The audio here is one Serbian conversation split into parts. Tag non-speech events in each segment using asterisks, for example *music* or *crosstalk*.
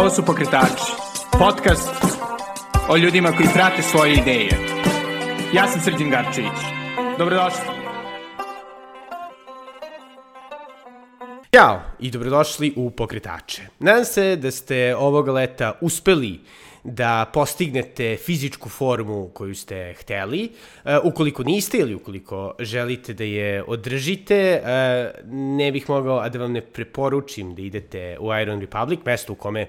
Ovo su Pokretači, podcast o ljudima koji prate svoje ideje. Ja sam Srđan Garčević. Dobrodošli. Ćao i dobrodošli u Pokretače. Nadam se da ste ovoga leta uspeli da postignete fizičku formu koju ste hteli. E, ukoliko niste ili ukoliko želite da je održite, e, ne bih mogao a da vam ne preporučim da idete u Iron Republic, mesto u kome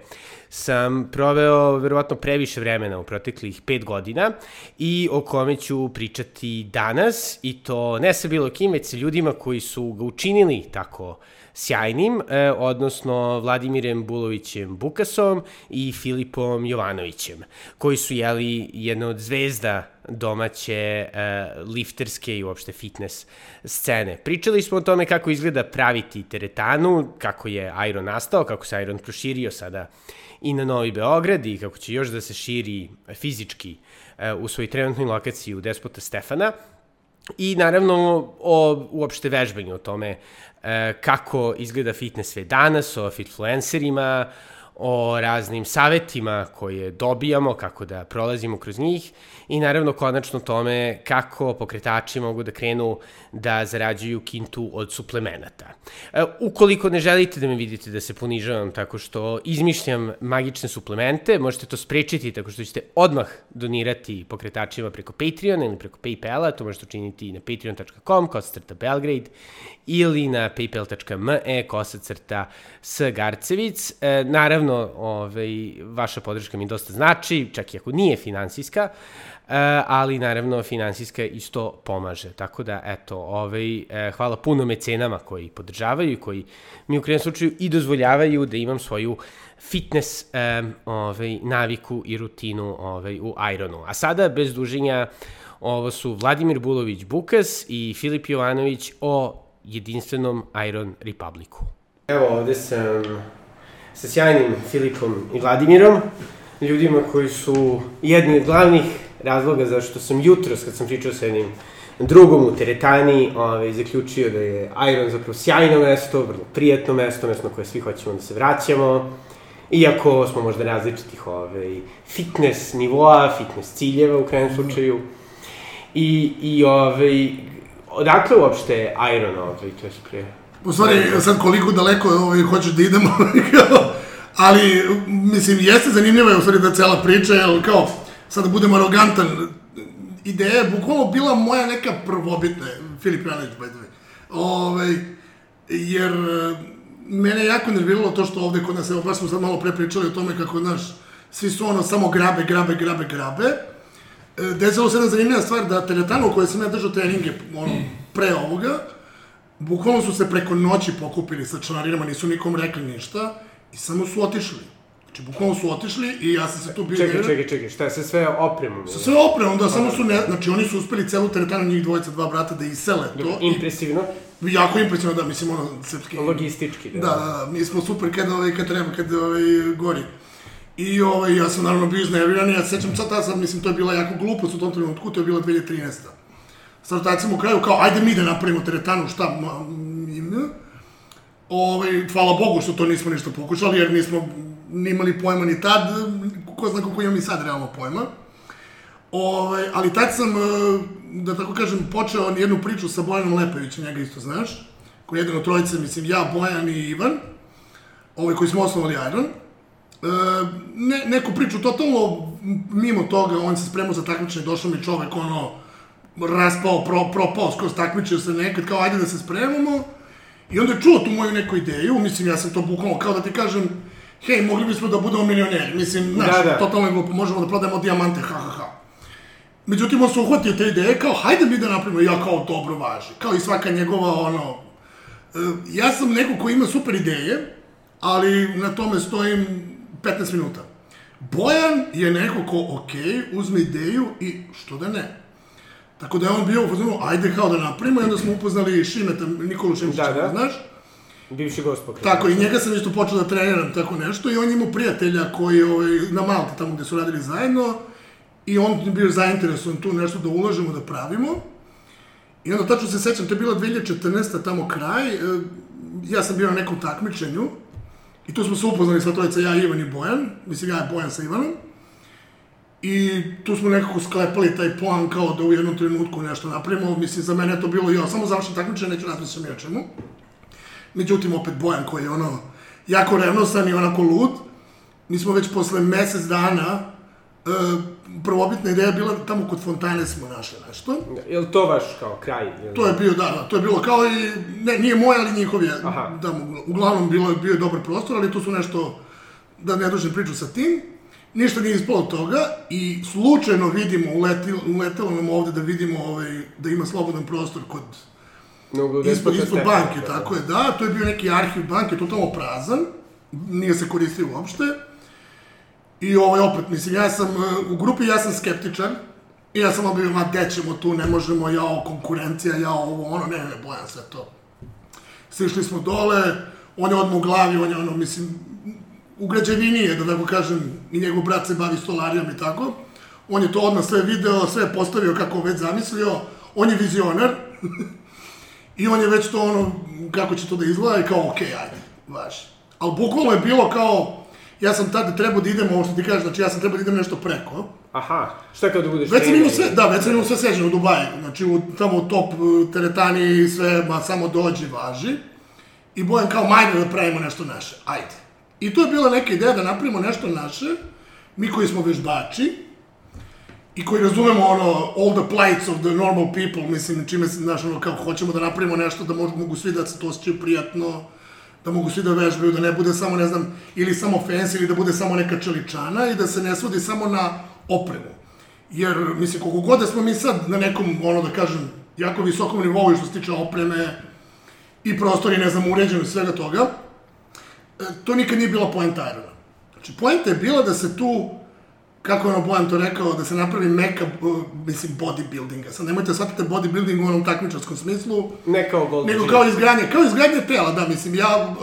sam proveo verovatno previše vremena u proteklih pet godina i o kome ću pričati danas i to ne sa bilo kim, već sa ljudima koji su ga učinili tako sjajnim, e, odnosno Vladimirem Bulovićem Bukasom i Filipom Jovanovićem, koji su jeli jedna od zvezda domaće e, lifterske i uopšte fitness scene. Pričali smo o tome kako izgleda praviti teretanu, kako je Iron nastao, kako se Iron proširio sada i na Novi Beograd i kako će još da se širi fizički e, u svojoj trenutnoj lokaciji u Despota Stefana. I naravno o uopšte vežbanju, o tome e, kako izgleda fitness sve danas, o fitfluencerima, o raznim savetima koje dobijamo, kako da prolazimo kroz njih i naravno konačno tome kako pokretači mogu da krenu da zarađuju kintu od suplemenata. E, ukoliko ne želite da me vidite da se ponižavam tako što izmišljam magične suplemente, možete to sprečiti tako što ćete odmah donirati pokretačima preko Patreona ili preko Paypala, to možete učiniti na patreon.com, kosacrta Belgrade, ili na paypal.me, kosacrta S. Garcevic. E, naravno, ovaj, vaša podrška mi dosta znači, čak i ako nije finansijska, E, ali naravno finansijska isto pomaže. Tako da, eto, ovaj, e, hvala puno mecenama koji podržavaju i koji mi u krenom slučaju i dozvoljavaju da imam svoju fitness um, ovaj, naviku i rutinu ovaj, u Ironu. A sada, bez duženja, ovo su Vladimir Bulović Bukas i Filip Jovanović o jedinstvenom Iron Republiku. Evo, ovde sam sa sjajnim Filipom i Vladimirom, ljudima koji su jedni od glavnih razloga zašto sam jutros, kad sam pričao sa jednim drugom u teretani, ovaj, zaključio da je Iron zapravo sjajno mesto, vrlo prijatno mesto, mesto na koje svi hoćemo da se vraćamo, iako smo možda različitih ovaj, fitness nivoa, fitness ciljeva u krajem slučaju. I, i ovaj, odakle uopšte Iron, ovaj, to je pre... U stvari, sad koliko daleko ovaj, hoćeš da idemo, *laughs* ali, mislim, jeste zanimljiva je u stvari da cela priča, jer kao, sad da budem arogantan, ideja je bukvalno bila moja neka prvobitna, Filip Janić, by the way. Ove, ovaj, jer e, mene jako nerviralo to što ovde kod nas, evo baš smo sad malo pre pričali o tome kako, znaš, svi su ono samo grabe, grabe, grabe, grabe. E, desilo se jedna zanimljiva stvar da teretano u kojoj sam ja držao treninge ono, pre ovoga, bukvalno su se preko noći pokupili sa članarinama, nisu nikom rekli ništa i samo su otišli. Znači, bukvalno su otišli i ja sam se tu bio... Čekaj, čekaj, čekaj, šta je sa sve opremom? Sa sve opremom, da, samo su, ne, znači, oni su uspeli celu teretanu, njih dvojica, dva brata, da isele to. Impresivno. I, jako impresivno, da, mislim, ono, srpski... Logistički, da. Da, da, mi smo super kad, ovaj, kad treba, kad ovaj, gori. I ovaj, ja sam naravno bio iznerviran i ja sećam sad, sad, mislim, to je bila jako glupost u tom trenutku, to je bila 2013. Sad sam u kraju kao, ajde mi da napravimo teretanu, šta, ma, im, ovaj, hvala Bogu što to nismo ništa pokušali, jer nismo nimali pojma ni tad, ko zna koliko imam i sad realno pojma. Ove, ovaj, ali tad sam, e, da tako kažem, počeo jednu priču sa Bojanom Lepevićem, njega isto znaš, koji je jedan od trojice, mislim, ja, Bojan i Ivan, ovaj, koji smo osnovali Iron. E, ne, neku priču totalno mimo toga, on se spremao za takmičenje, došao mi čovek, ono, raspao, pro, propao, skroz takmičio se nekad, kao ajde da se spremamo. I onda je čuo tu moju neku ideju, mislim, ja sam to bukvalno, kao da ti kažem, hej, mogli bismo da budemo milioneri, mislim, znaš, da, da. totalno je glupo, možemo da prodajemo dijamante, ha, ha, ha. Međutim, on se uhvatio te ideje, kao, hajde mi da napravimo, ja kao, dobro važi, kao i svaka njegova, ono, e, ja sam neko ko ima super ideje, ali na tome stojim 15 minuta. Bojan je neko ko, ok, uzme ideju i što da ne. Tako da je on bio u fazonu, ajde kao da napravimo, i onda smo upoznali Šimeta, Nikolu Šimića, da, da. znaš? Bivši gospok. Tako, i njega sam isto počeo da treniram tako nešto i on imao prijatelja koji ovaj, na Malti, tamo gde su radili zajedno, i on je bio zainteresovan tu nešto da ulažemo, da pravimo. I onda tačno se sećam, to je bila 2014. tamo kraj, e, ja sam bio na nekom takmičenju I tu smo se upoznali sa trojica, ja, Ivan i Bojan. Mislim, ja i Bojan sa Ivanom. I tu smo nekako sklepali taj plan kao da u jednom trenutku nešto napravimo. Mislim, za mene to bilo, ja samo završim takmičenje, neću ni o čemu. Međutim, opet Bojan koji je ono, jako revnosan i onako lud. Mi smo već posle mesec dana, e, prvobitna ideja bila da tamo kod fontane smo našli nešto. Je li to vaš kao kraj? Ili... To je bio, da, da, to je bilo kao i, ne, nije moj, ali njihov je, Aha. da, uglavnom bilo, bio je dobar prostor, ali tu su nešto, da ne dužem priču sa tim, ništa nije ispalo toga i slučajno vidimo, uleti, uletelo nam ovde da vidimo ovaj, da ima slobodan prostor kod, uglu ispod, ispod Stefana, banke, tako je, da, to je bio neki arhiv banke, totalno prazan, nije se koristio uopšte. I ovaj, opet, mislim, ja sam, e, u grupi ja sam skeptičan, i ja sam obavio, ma, gde ćemo tu, ne možemo, jao, konkurencija, jao, ovo, ono, ne, ne, bojam sve to. Sišli smo dole, on je odmah u glavi, on je ono, mislim, u građevini je, da tako kažem, i njegov brat se bavi stolarijom i tako. On je to odmah sve video, sve postavio kako već zamislio, on je vizionar, *laughs* I on je već to ono, kako će to da izgleda i kao, okej, ajde, važi. Ali bukvalno je bilo kao, ja sam tada trebao da idem, ovo što ti kažeš, znači ja sam trebao da idem nešto preko. Aha, šta kao da budeš Već sam imao sve, da, već sam imao sve seženo u Dubaju, znači u, tamo u top uh, teretani i sve, ma samo dođi, važi. I Bojan kao, majde da pravimo nešto naše, ajde. I to je bila neka ideja da napravimo nešto naše, mi koji smo vežbači, i koji razumemo ono, all the plights of the normal people, mislim, čime se, znaš, ono, kao hoćemo da napravimo nešto da mogu, svi da se to osjećaju prijatno, da mogu svi da vežbaju, da ne bude samo, ne znam, ili samo fancy, ili da bude samo neka čeličana i da se ne svodi samo na opremu. Jer, mislim, koliko god da smo mi sad na nekom, ono da kažem, jako visokom nivou što se tiče opreme i prostori, ne znam, uređeno svega toga, to nikad nije bila poenta Irona. Znači, poenta je bila da se tu, kako je ono Bojan to rekao, da se napravi meka, mislim, bodybuildinga. Sad nemojte da shvatite bodybuilding u onom takmičarskom smislu, Ne kao Gold nego kao izgradnje, kao izgradnje tela, da, mislim, ja,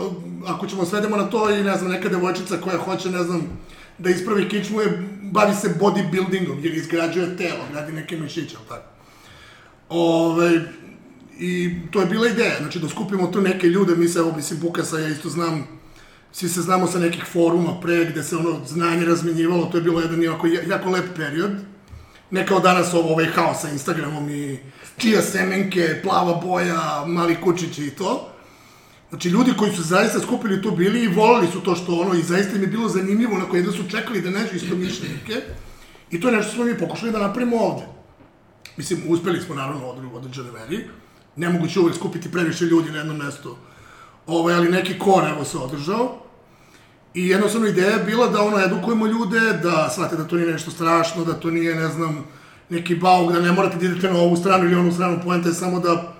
ako ćemo svedemo na to i, ne znam, neka devojčica koja hoće, ne znam, da ispravi kičmu je, bavi se bodybuildingom, jer izgrađuje telo, gradi neke mišiće, ali tako. Ove, I to je bila ideja, znači da skupimo tu neke ljude, mi se, evo, mislim, Bukasa, ja isto znam, svi se znamo sa nekih foruma pre, gde se ono znanje razmenjivalo, to je bilo jedan jako, jako lep period. Ne kao danas ovo, ovaj haos sa Instagramom i čija semenke, plava boja, mali kučići i to. Znači, ljudi koji su zaista skupili tu bili i volali su to što ono, i zaista im je bilo zanimljivo, na koje da su čekali da nađu isto mišljenike. I to je nešto što smo mi pokušali da napravimo ovde. Mislim, uspeli smo naravno u određene meri. Nemoguće uvek skupiti previše ljudi na jednom mestu. Ovaj, ali neki kor, evo, se održao. I jednostavno ideja je bila da ono, edukujemo ljude, da shvate da to nije nešto strašno, da to nije, ne znam, neki bauk, da ne morate da idete na ovu stranu ili onu stranu, poenta je samo da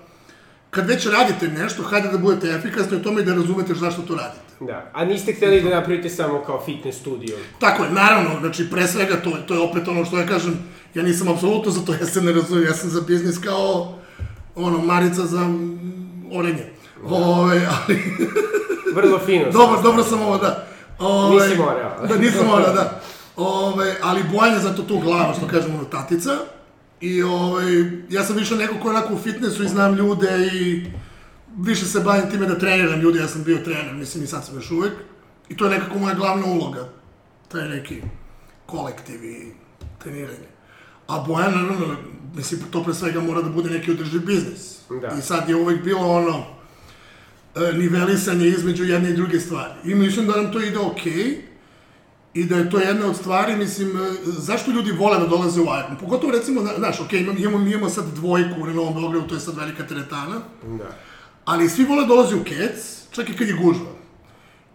kad već radite nešto, hajde da budete efikasni u tome i da razumete zašto to radite. Da, a niste hteli da napravite samo kao fitness studio. Tako je, naravno, znači pre svega to, to je opet ono što ja kažem, ja nisam apsolutno za to, *laughs* ja se ne razumijem, ja sam za biznis kao, ono, Marica za orenje. Ove, ali, *laughs* Vrlo fino. *laughs* dobro, dobro sam ovo, da. Ove, Nisi morao. Da, nisam morao, da. *laughs* Ove, ali Bojan je zato tu glava, što kažemo, ono, tatica. I ovaj, ja sam više neko ko je onako u fitnessu i znam ljude i više se bavim time da treniram ljude, ja sam bio trener, mislim i sad sam još uvek. I to je nekako moja glavna uloga, taj neki kolektiv i treniranje. A Bojan, naravno, mislim, to pre svega mora da bude neki održiv biznis. Da. I sad je uvek bilo ono, nivelisanje između jedne i druge stvari. I mislim da nam to ide okej. I da je to jedna od stvari, mislim, e, zašto ljudi vole da dolaze u Iron? Pogotovo recimo, zna- znaš, okej, imamo, imamo, imamo sad dvojku na Novom Beogradu, to je sad velika teretana, Da. ali svi vole da dolaze u Kec, čak i kad je gužva.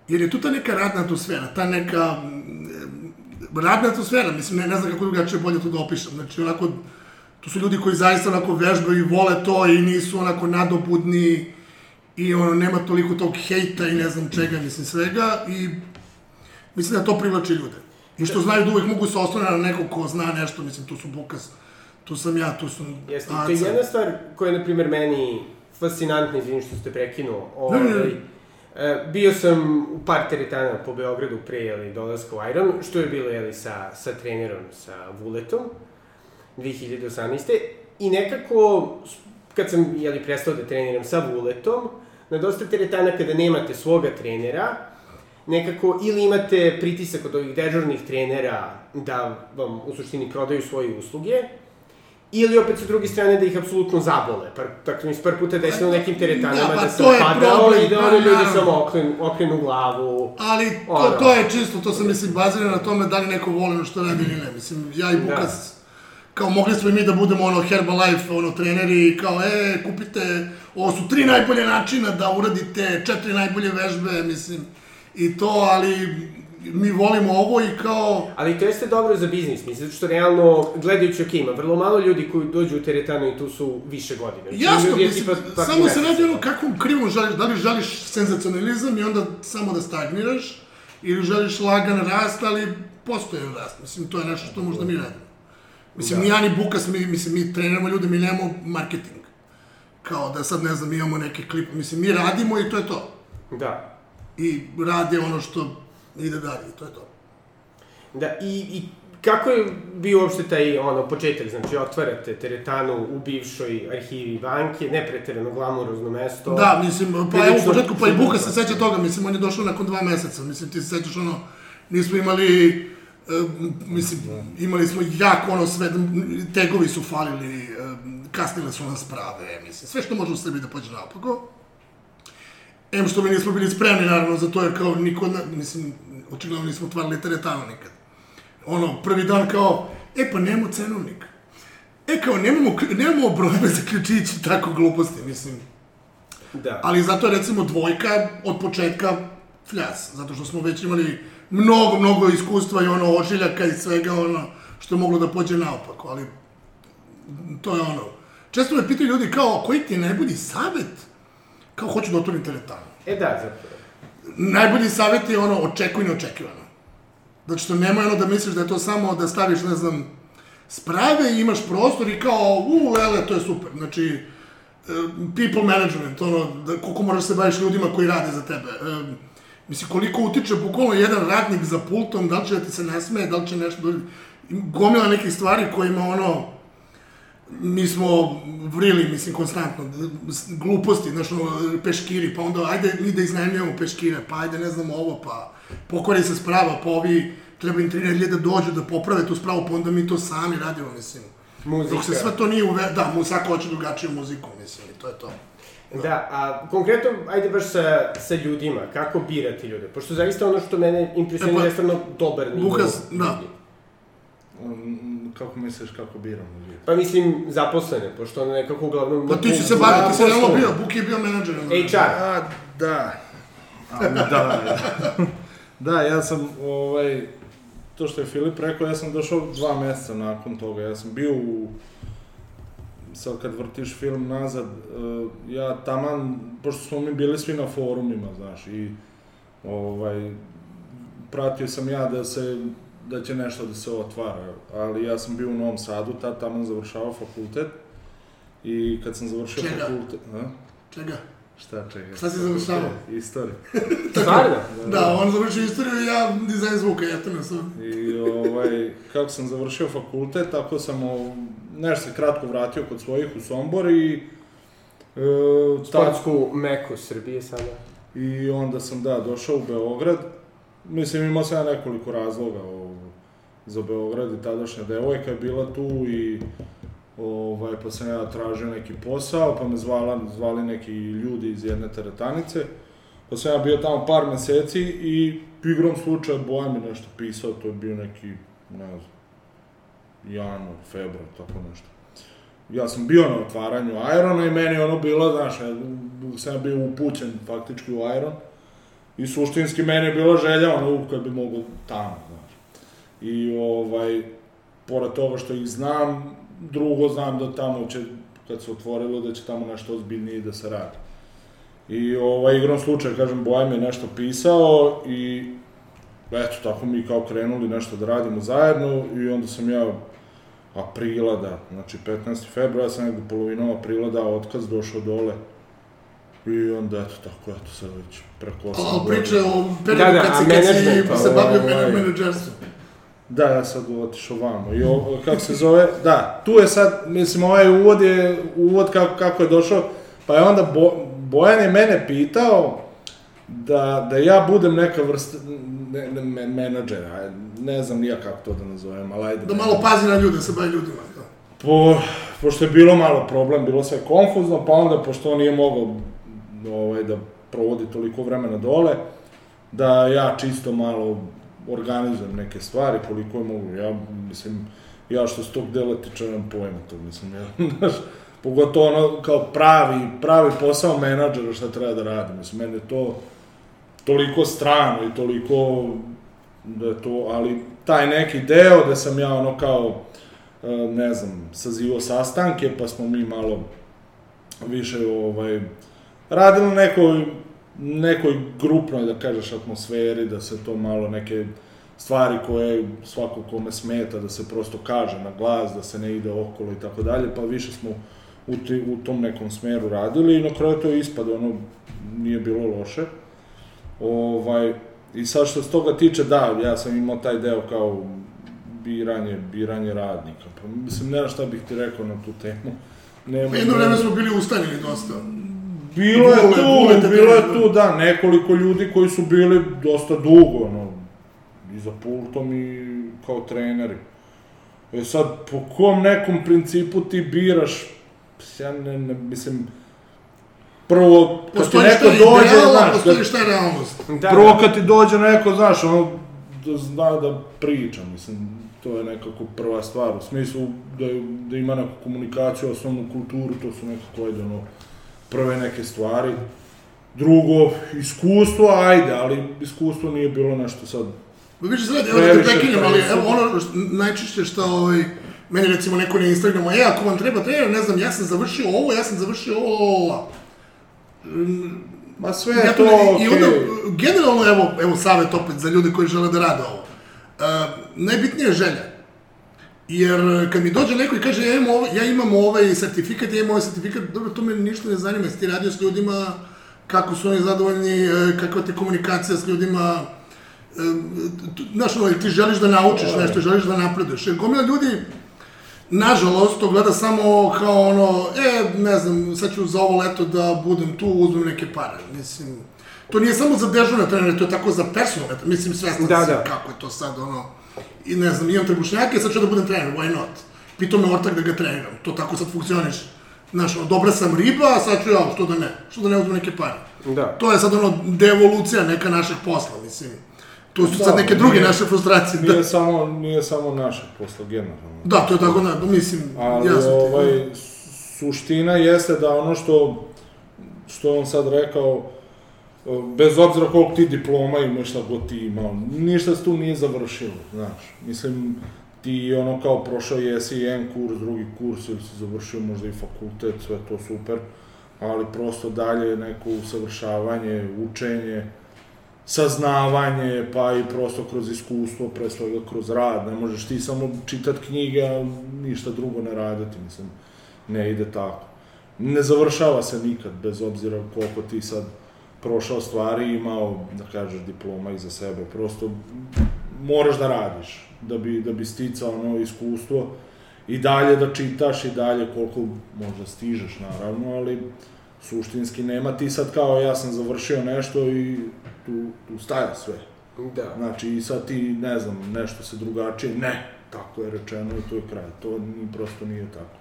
Jer je tu ta neka radna atmosfera, ta neka mm, radna atmosfera, mislim, ne, ne znam kako drugačije bolje to da opišem. Znači, onako, tu su ljudi koji zaista onako vežbaju i vole to i nisu onako nadobudni i ono, nema toliko tog hejta i ne znam čega, mislim, svega i mislim da to privlači ljude. I što znaju da uvek mogu se oslone na nekog ko zna nešto, mislim, tu su Bukas, tu sam ja, tu su Jeste, to je jedna stvar koja je, na primjer, meni fascinantna, izvinim što ste prekinuo. Ne, ne, ne. Ovaj, e, bio sam u par teretana po Beogradu pre jeli, dolaska u Iron, što je bilo jeli, sa, sa trenerom, sa Vuletom, 2018. I nekako, kad sam jeli, prestao da treniram sa Vuletom, na dosta teretana kada nemate svoga trenera, nekako ili imate pritisak od ovih dežurnih trenera da vam u suštini prodaju svoje usluge, ili opet sa druge strane da ih apsolutno zabole. Par, tako mi se par puta desilo na nekim teretanama Da, da, pa sam to je padao problem, i da pa oni ljudi samo okrenu, okrenu glavu. Ali to, Ono. to je čisto, to se mislim bazira na tome da li neko voli što radi ili ne. Mislim, ja i Bukas, kao mogli smo i mi da budemo ono Herbalife, ono treneri, i kao e, kupite, ovo su tri najbolje načina da uradite četiri najbolje vežbe, mislim, i to, ali mi volimo ovo i kao, Ali to jeste dobro za biznis, mislim, zato što realno, gledajući, ok, ima vrlo malo ljudi koji dođu u teretanu i tu su više godine. Znači, Jasno, mislim, tipa svaki samo se radi ono kakvom krivom želiš, da li želiš senzacionalizam i onda samo da stagniraš, ili želiš lagan rast, ali postoje rast, mislim, to je nešto što možda mi radimo. Mislim, ni ja ni Bukas, mi, mislim, mi treniramo ljude, mi nemamo marketing. Kao da sad, ne znam, imamo neke klip, mislim, mi radimo i to je to. Da. I rade ono što ide dalje to je to. Da, i, i kako je bio uopšte taj ono, početak? Znači, otvarate teretanu u bivšoj arhivi banke, ne preterano glamurozno mesto. Da, mislim, pa evo u početku, pa i Buka se seća toga, mislim, on je došao nakon dva meseca, mislim, ti se sećaš ono, nismo imali, mislim, imali smo jako ono sve, tegovi su falili, e, kasnile su nas prave, mislim, sve što može u Srbiji da pođe naopako. Em što mi nismo bili spremni, naravno, za to, jer kao niko, mislim, očigledno nismo otvarali teretanu nikad. Ono, prvi dan kao, e pa nemamo cenovnik. E kao, nemamo, nemamo brojeve za ključići, *laughs* tako gluposti, mislim. Da. Ali zato je recimo dvojka od početka fljas, zato što smo već imali mnogo, mnogo iskustva i ono ožiljaka i svega ono što je moglo da pođe naopako, ali to je ono. Često me pitaju ljudi kao, koji ti je najbolji savet? Kao, hoću da otvorim teretanu. E da, zapravo. Najbolji savjet je ono, očekuj neočekivano. Zato što nema ono da misliš da je to samo da staviš, ne znam, sprave i imaš prostor i kao, u, lele, to je super. Znači, e, people management, ono, da, koliko moraš da se baviš ljudima koji rade za tebe. E, mislim, koliko utiče bukvalno jedan radnik za pultom, da li će da ti se nasmeje, da li će nešto, gomila nekih stvari kojima ono, mi smo vrili, mislim, konstantno, gluposti, znaš, ono, peškiri, pa onda, ajde mi da iznajmljujemo peškire, pa ajde, ne znam, ovo, pa pokvari se sprava, pa ovi, treba im tri nedelje da dođu da poprave tu spravu, pa onda mi to sami radimo, mislim. Muzika. Dok se sve to nije uve... Da, mu svako hoće drugačiju muziku, mislim, i to je to. Da, a konkretno, ajde baš sa, sa ljudima, kako birati ljude? Pošto zaista ono što mene impresionira E pa, je stvarno dobar nivo. Bukas, da. Um, kako misliš kako biramo ljudi? Pa mislim, zaposlene, pošto ono nekako uglavnom... Pa ti si se bavio, ti si realno bio, Buki je bio menadžer. HR. A, da. A, da. *laughs* da, ja sam, ovaj, to što je Filip rekao, ja sam došao dva meseca nakon toga. Ja sam bio u, sad kad vrtiš film nazad, eh, ja taman, pošto smo mi bili svi na forumima, znaš, i ovaj, pratio sam ja da se, da će nešto da se otvara, ali ja sam bio u Novom Sadu, tad taman završavao fakultet, i kad sam završio Čega? fakultet, a? Čega? Šta čega? Šta si završavao? Istoriju. *laughs* Stvarno? Da, on završio istoriju i ja dizajn zvuka, ja to ne sam. I ovaj, kako sam završio fakultet, tako sam o, nešto se kratko vratio kod svojih u Sombor i e, Sportsku meku Srbije sada. i onda sam da došao u Beograd. Mislim imao sam ja nekoliko razloga o, za Beograd i tadašnja devojka je bila tu i ovaj, pa sam ja tražio neki posao, pa me zvala, zvali neki ljudi iz jedne teretanice. Pa sam ja bio tamo par meseci i igrom slučaja Bojan mi nešto pisao, to je bio neki, ne znam, januar, februar, tako nešto. Ja sam bio na otvaranju Irona i meni ono bilo, znaš, ja sam bio upućen faktički u Iron i suštinski meni je bila želja, ono, kad bi mogo tamo, znaš. I, ovaj, pored toga što ih znam, drugo znam da tamo će, kad se otvorilo, da će tamo nešto ozbiljnije da se radi. I ovaj, igrom slučaja, kažem, Bojan mi je nešto pisao i eto, tako mi kao krenuli nešto da radimo zajedno i onda sam ja aprila, da, znači 15. februara sam negde polovinom aprila dao otkaz, došao dole i onda eto tako, eto sad već preko 8 A priče o periodu Da, da, kad si, kad si pa, se bavio ovaj- menadžerstvom. Da, ja sad otišao vamo. I o, kako se zove, da, tu je sad, mislim, ovaj uvod je, uvod kako, kako je došao, pa je onda Bo, Bojan je mene pitao, da, da ja budem neka vrsta ne, ne, me- menadžera, ne znam nija kako to da nazovem, ali ajde. Da malo pazi na ljude, se bavi ljudima. Da. Po, pošto je bilo malo problem, bilo sve konfuzno, pa onda, pošto on nije mogao ovaj, da provodi toliko vremena dole, da ja čisto malo organizujem neke stvari koliko je mogu. Ja, mislim, ja što s tog dela tiče nemam pojma to, mislim, ja, *laughs* znaš, pogotovo ono kao pravi, pravi posao menadžera šta treba da radi, mislim, meni je to toliko strano i toliko da to, ali taj neki deo da sam ja ono kao, e, ne znam, sazivao sastanke, pa smo mi malo više ovaj, radili na nekoj, nekoj grupnoj, da kažeš, atmosferi, da se to malo neke stvari koje svako kome smeta, da se prosto kaže na glas, da se ne ide okolo i tako dalje, pa više smo u, ti, u tom nekom smeru radili i na kraju to je ispado, ono, nije bilo loše. Ovaj, I sad što se toga tiče, da, ja sam imao taj deo kao biranje, biranje radnika. Pa mislim, ne znam šta bih ti rekao na tu temu. Nema, Jedno vreme smo bili ustanjeni dosta. Bilo je tu, bilo je tu, da, nekoliko ljudi koji su bili dosta dugo, ono, i za pultom i kao treneri. E sad, po kom nekom principu ti biraš, ja ne, ne, mislim, prvo, kad ti Postoji neko šta je dođe, ideal, a znaš, postoji kad, šta je realnost. Da, prvo da. kad ti dođe neko, znaš, ono, da zna da priča, mislim, to je nekako prva stvar, u smislu da, da ima neku komunikaciju, osnovnu kulturu, to su nekako, ajde, ono, prve neke stvari. Drugo, iskustvo, ajde, ali iskustvo nije bilo nešto sad Ma više sad, evo da te prekinem, ali evo ono što, najčešće što ovaj, meni recimo neko na Instagramu, e, ako vam treba trener, ne znam, ja sam završio ovo, ja sam završio ovo, ovo, ovo. Ma sve je to to okej. I onda, generalno, evo, evo savjet opet za ljude koji žele da rade ovo. Uh, najbitnija je želja. Jer kad mi dođe neko i kaže ja imam, ovaj, ja imam ovaj sertifikat, ja imam ovaj sertifikat, dobro, to me ništa ne zanima, jesi ti radio s ljudima, kako su oni zadovoljni, e, kakva ti komunikacija s ljudima, e, znaš, jel ti želiš da naučiš nešto, želiš da napreduješ. Jer gomila ljudi, nažalost, to gleda samo kao ono, e, ne znam, sad ću za ovo leto da budem tu, uzmem neke pare. Mislim, to nije samo za dežurne trenere, to je tako za personalne, mislim, svestan Da, da, da. kako je to sad, ono, i ne znam, imam trebušnjake, sad ću da budem trener, why not? Pitao me ortak da ga treniram, to tako sad funkcioniš. Znaš, ono, dobra sam riba, a sad ću ja, što da ne, što da ne uzmem neke pare. Da. To je sad ono devolucija neka našeg posla, mislim. To su Da, sad neke druge nije- naše frustracije. Da, Nije samo, nije samo naše posla generalno. da, to je tako, da, mislim, Ali jasno ti. ovaj, suština jeste da ono što, što on sad rekao, bez obzira koliko ti diploma imaš, šta god ti imao, ništa se tu nije završilo, znaš. Mislim, ti ono kao prošao jesi jedan kurs, drugi kurs, ili si završio možda i fakultet, sve to super, ali prosto dalje neko usavršavanje, učenje, saznavanje, pa i prosto kroz iskustvo, pre svega kroz rad, ne možeš ti samo čitat knjige, a ništa drugo ne raditi, mislim, ne ide tako. Ne završava se nikad, bez obzira koliko ti sad prošao stvari i imao, da kažeš, diploma iza sebe, prosto moraš da radiš, da bi, da bi sticao ono iskustvo i dalje da čitaš i dalje koliko možda stižeš, naravno, ali suštinski nema. Ti sad kao ja sam završio nešto i tu, tu staje sve. Da. Znači i sad ti, ne znam, nešto se drugačije, ne, tako je rečeno i to je kraj. To ni, prosto nije tako.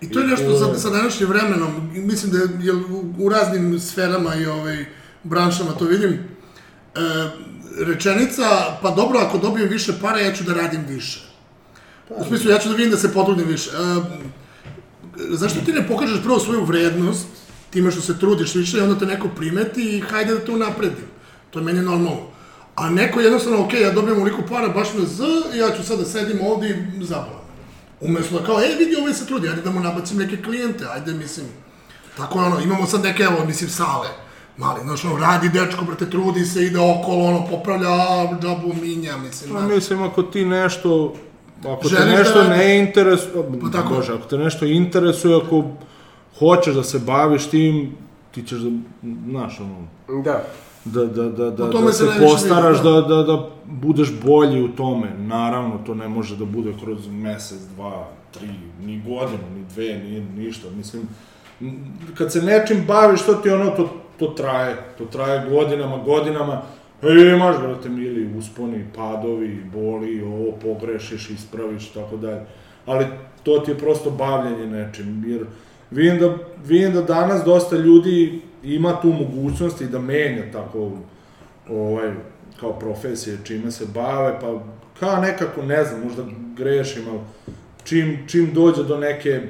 I to je I nešto to- sa, sa današnjim vremenom, mislim da je u, u raznim sferama i ovaj, branšama to vidim, e, rečenica, pa dobro, ako dobijem više para, ja ću da radim više. U smislu, ja ću da vidim da se potrudim više. E, zašto ti ne pokažeš prvo svoju vrednost, time što se trudiš više i onda te neko primeti i hajde da te unapredim. To je meni normalno. A neko jednostavno, ok, ja dobijem uliko para, baš me z, i ja ću sad da sedim ovde i zabavam. Umesto da kao, e, vidi, ovaj se trudi, ajde da mu nabacim neke klijente, ajde, mislim, tako je ono, imamo sad neke, evo, mislim, sale, mali, znaš, ono, radi dečko, brate, trudi se, ide okolo, ono, popravlja džabu minja, mislim, Pa mislim, ako ti nešto, ako te Želiš da nešto radiš. ne interesuje, Pa tako. bože, ako te nešto interesuje, ako hoćeš da se baviš tim, ti ćeš da, znaš, ono, Da. Da, da, da, da, da se postaraš da, da. da, da budeš bolji u tome. Naravno, to ne može da bude kroz mesec, dva, tri, ni godinu, ni dve, ni ništa. Mislim, kad se nečim baviš, to ti ono, to to traje, to traje godinama, godinama, E, imaš, brate, mili, usponi, padovi, boli, ovo, pogrešiš, ispraviš, tako dalje. Ali to ti je prosto bavljanje nečim, jer vidim da, vidim da danas dosta ljudi ima tu mogućnost i da menja tako, ovaj, kao profesije, čime se bave, pa kao nekako, ne znam, možda grešim, ali čim, čim dođe do neke,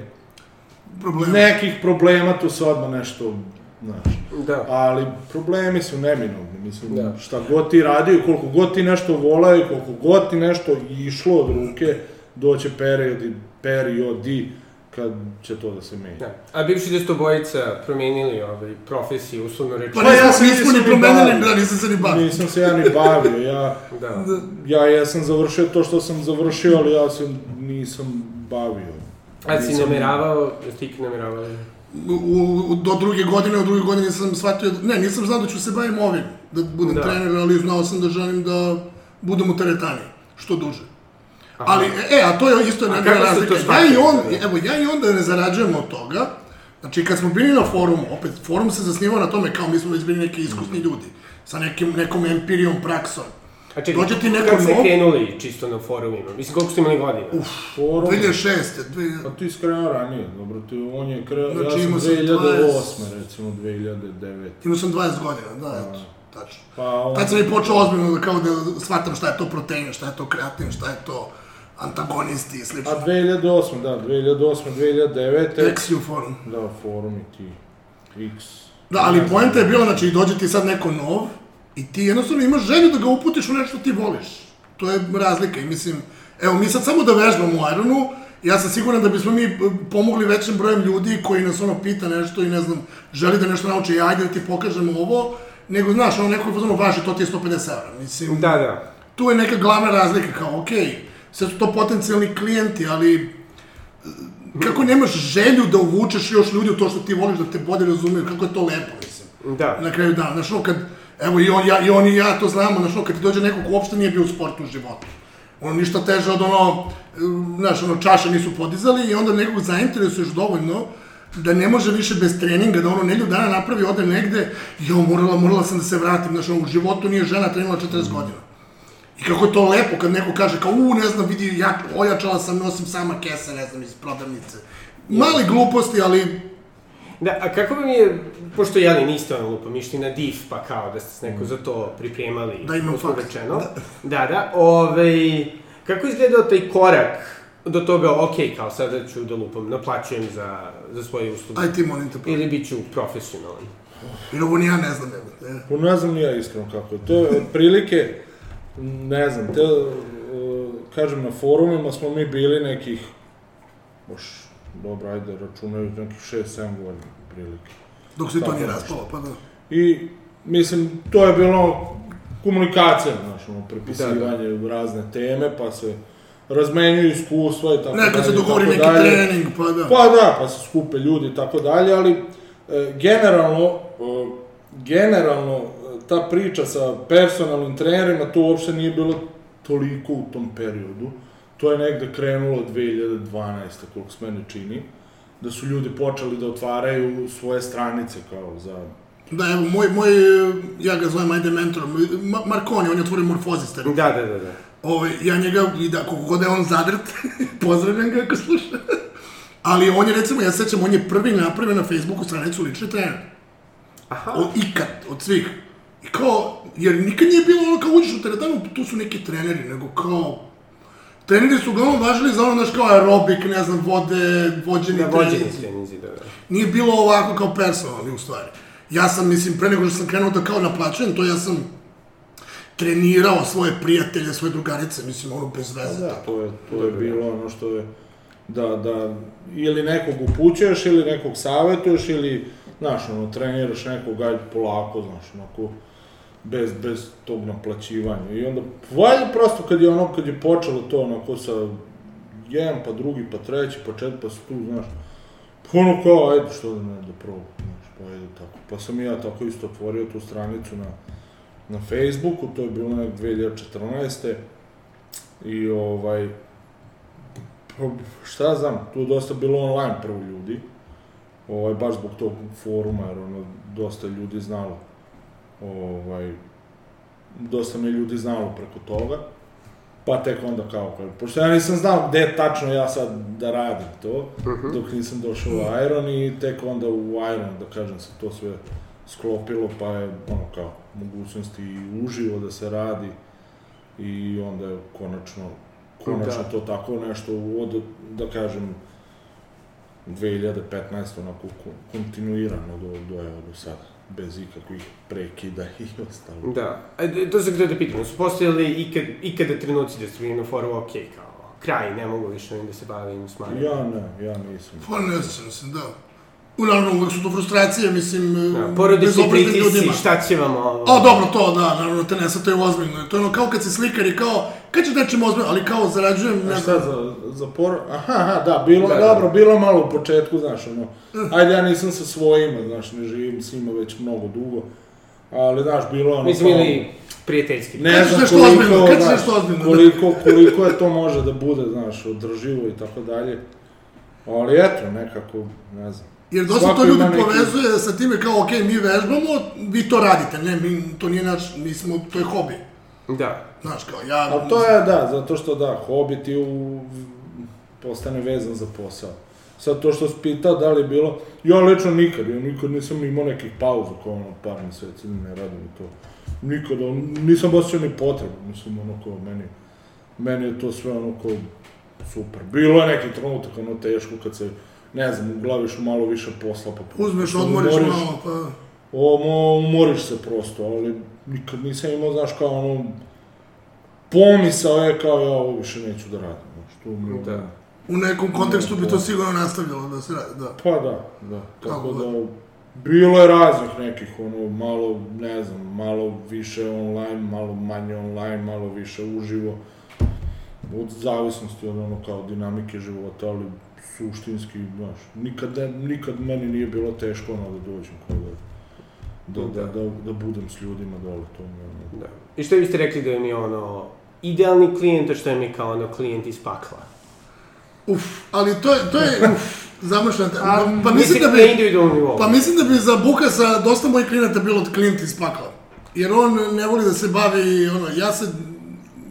Problem. nekih problema, tu se odmah nešto, znaš. Da. Ali problemi su neminovni, mislim, Da. da. šta god ti radio, koliko god ti nešto volao i koliko god ti nešto išlo od ruke, doće periodi, periodi kad će to da se menja. Da. A bivši destobojica promenili ovaj, profesiju, uslovno Pa rečeno. nismo, ja se nismo ni ni promenili, da, nisam se ni bavio. Nisam se ja ni bavio, ja, *laughs* Da. ja jesam završio to što sam završio, ali ja se nisam bavio. A si Nisam- nameravao, ti nameravao? u, u, do druge godine, u druge godine sam shvatio, ne, nisam znao da ću se bavim ovim, da budem Da. da. trener, ali znao sam da želim da budem u teretani, što duže. Ali, e, a to je isto jedna razlika. Ja i on, evo, ja i onda ne zarađujem od toga. Znači, kad smo bili na forumu, opet, forum se zasnivao na tome kao mi smo već bili neki iskusni ljudi, sa nekim, nekom empirijom, praksom. A čekaj, Dođe ti neko kako ste nov- krenuli čisto na forumima? Mislim, koliko ste imali godina? Uf. Forum, 2006. Dve, pa ti si krenuo ranije, dobro, ti, on je krenuo, Znači, ja sam imao sam 2008. recimo, 2009. imao sam 20 godina, da, eto, tačno. Pa on, Tad sam i počeo ozbiljno da kao da shvatam šta je to protein, šta je to kreatin, šta je to antagonisti i slično. A 2008, da, 2008, 2009. Exio forum. Da, forum i ti. X. Da, ali poenta je bila, znači, dođe ti sad neko nov i ti jednostavno imaš želju da ga uputiš u nešto ti voliš. To je razlika i mislim, evo, mi sad samo da vežbamo u Ironu, ja sam siguran da bismo mi eh, pomogli većem brojem ljudi koji nas ono pita nešto i ne znam, želi da nešto nauči, ajde da ti pokažemo ovo, nego, znaš, ono neko je fazonu, važi, to ti je 150 evra. Mislim, Da, da. tu je neka glavna razlika, kao, okej, okay, sve su to potencijalni klijenti, ali e, kako nemaš želju da uvučeš još ljudi u to što ti voliš, da te bolje razumeju, kako je to lepo, mislim. Da. Na kraju dana, znaš, kad, evo i on, ja, i on i ja to znamo, znaš, kad ti dođe neko ko uopšte nije bio u sportu u životu, ono ništa teže od ono, e, znaš, ono, čaše nisu podizali i onda nekog zainteresuješ dovoljno da ne može više bez treninga, da ono nedelju dana napravi, ode negde, jo, morala, morala sam da se vratim, znaš, ono, u životu nije žena trenila 40 godina. I kako je to lepo kad neko kaže kao, u, ne znam, vidi, ja, ojačala sam, nosim sama kese, ne znam, iz prodavnice. Mali gluposti, ali Da, a kako bi mi je, pošto jeli niste ono lupom, išli na DIF, pa kao da ste se neko za to pripremali, Da, imam faks. rečeno. Da, da, ovaj, kako je izgledao taj korak do toga, ok, kao sada ću da lupam, naplaćujem za, za svoje usluge. aj ti molim te. Ili bit ću profesionalan. Jer ovo ni ja ne znam, evo. E. Pa ne znam ni ja iskreno kako. To je otprilike, ne znam, te, uh, kažem, na forumima smo mi bili nekih, baš, dobro, ajde, računaju nekih 6-7 godina, otprilike. Dok se to nije raspalo, pa da. I, mislim, to je bilo komunikacija, znaš, ono, prepisivanje u razne teme, pa se razmenjuju iskustva i tako Nekad se dalje, dogovori tako neki dalje. trening, pa da. Pa da, pa se skupe ljudi i tako dalje, ali e, generalno, e, generalno e, ta priča sa personalnim trenerima, to uopšte nije bilo toliko u tom periodu. To je negde krenulo 2012. koliko se mene čini, da su ljudi počeli da otvaraju svoje stranice kao za... Da, evo, moj, moj, ja ga zovem, ajde, mentorom, Ma Marconi, on je otvorio morfoziste. Da, da, da, da. Ovaj, ja njega, i da, koliko god je on zadrt, *laughs* pozdravljam ga ako sluša. Ali on je, recimo, ja se sećam, on je prvi napravio na Facebooku stranicu lični trener. Aha. Od ikad, od svih. I kao, jer nikad nije bilo ono kao uđeš u teretanu, tu su neki treneri, nego kao, treneri su uglavnom važili za ono, znaš, kao aerobik, ne znam, vode, vođeni Da, vođeni treninzi. treninzi, da, da. Nije bilo ovako kao personalni, u stvari. Ja sam, mislim, pre nego što sam krenuo da kao naplaćujem, to ja sam trenirao svoje prijatelje, svoje drugarice, mislim, ono, bez veze. Da, to je, to je bilo ono što je, da, da, ili nekog upućuješ, ili nekog savjetuješ, ili, znaš, ono, treniraš nekog, ajde polako, znaš, onako, bez, bez tog naplaćivanja. I onda, valjda prosto kad je ono, kad je počelo to onako sa jedan, pa drugi, pa treći, pa četiri, pa tu, znaš, pa ono kao, ajde, što da ne, da probam, znaš, pa ajde tako. Pa sam ja tako isto otvorio tu stranicu na, na Facebooku, to je bilo nek 2014. I ovaj, pa šta znam, tu je dosta bilo online prvo ljudi. ovaj, baš zbog tog foruma, jer ono, dosta ljudi znalo, ovaj, dosta me ljudi znalo preko toga, pa tek onda kao, kao pošto ja nisam znao gde tačno ja sad da radim to, dok nisam došao u Iron i tek onda u Iron, da kažem, se to sve sklopilo, pa je, ono, kao, mogućnosti i uživo da se radi i onda je konačno, konačno Da. to tako nešto od, da kažem, 2015. onako ko- kontinuirano do, do, evo, do sada, bez ikakvih prekida *laughs* i ostalo. Da, e, to se gde da pitam, su postojali ikad, ikada trenuci da ste bili na foru, ok, kao, kraj, ne mogu više da se bavim s Mario. Ja ne, ja nisam. Pa ne znam se, da. U, Naravno, uvek su to frustracije, mislim, Da, da, porodični pritisci, šta će vam ovo? A, dobro, to, da, naravno, te ne sad, to je ozbiljno. To je ono kao kad si slikar i kao, kad ćeš nečim ozbiljno, ali kao zarađujem, A ne šta znam, za, za por... Aha, aha, da, bilo, Da, da, da. dobro, bilo je malo u početku, znaš, ono, ajde, ja nisam sa svojima, znaš, ne živim s njima već mnogo dugo, ali, znaš, bilo je ono, Mislim, kao- ili prijateljski. ne znam koliko, ozbiljno, kad znaš, ozbiljno, da. koliko, koliko je to može da bude, znaš, održivo i tako dalje, ali eto, nekako, ne znam. Jer dosta Svako to ljudi neki- povezuje sa time kao, ok, mi vežbamo, vi to radite, ne, mi, to nije naš, mi smo, to je hobi. Da. Znaš, kao, ja... Ali to je, da, zato što da, hobi ti u, postane vezan za posao. Sad to što si pitao da li je bilo, ja lično nikad, ja nikad nisam imao nekih pauza kao ono par meseci, ne radim i to. Nikad, on, nisam osjećao ni potrebu, mislim, ono kao meni, meni je to sve ono kao super. Bilo je neki trenutak ono teško kad se, ne znam, uglaviš malo više posla, pa Uzmeš, odmoriš umoriš. malo, pa... Omo, umoriš se prosto, ali nikad nisam imao, znaš, kao ono, pomisao je kao ja ovo više neću da radim, znaš, to mi je Da. U nekom kontekstu bi to sigurno nastavljalo da se radi, da. Pa da, da, tako da, bilo je raznih nekih, ono, malo, ne znam, malo više online, malo manje online, malo više uživo, od zavisnosti od ono kao dinamike života, ali suštinski, znaš, nikad, ne, nikad meni nije bilo teško ono da dođem kao da, da, da, da, da budem s ljudima dole, to mi ono, Da. I što biste rekli da je mi ono idealni klijent, a što je mi kao ono klijent iz pakla? Uf, ali to je, to je, *laughs* uf, zamršan, pa, pa mislim da na bi, pa mislim da bi za Bukasa dosta mojih klijenata bilo od klijenta iz pakla. Jer on ne voli da se bavi, ono, ja se,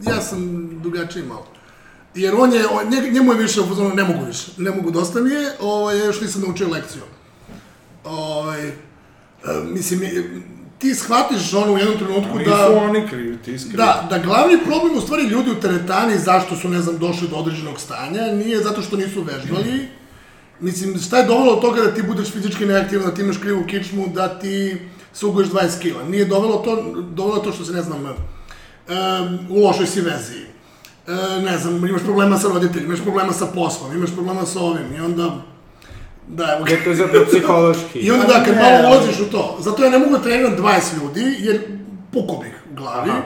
ja sam drugačiji malo. Jer on je, on, nje- njemu je više, fazonu, ne mogu više, ne mogu, dosta mi je, ovaj, još nisam naučio lekciju. Ovaj, e, mislim, ti shvatiš ono u jednom trenutku nisu da... oni krivi, ti iskrivi. Da, da glavni problem u stvari ljudi u teretani zašto su, ne znam, došli do određenog stanja, nije zato što nisu vežbali. Mislim, šta je dovelo do toga da ti budeš fizički neaktivan, da ti imaš krivu kičmu, da ti se ugoješ 20 kila. Nije dovelo to, dovelo to što se, ne znam, um, u lošoj si vezi. E, ne znam, imaš problema sa roditeljima, imaš problema sa poslom, imaš problema sa ovim i onda... Da, evo ga. *laughs* Je to zapravo psihološki. I onda da, kad malo ali- ulaziš u to, zato ja ne mogu da treniram 20 ljudi, jer puko bih u glavi. Aha.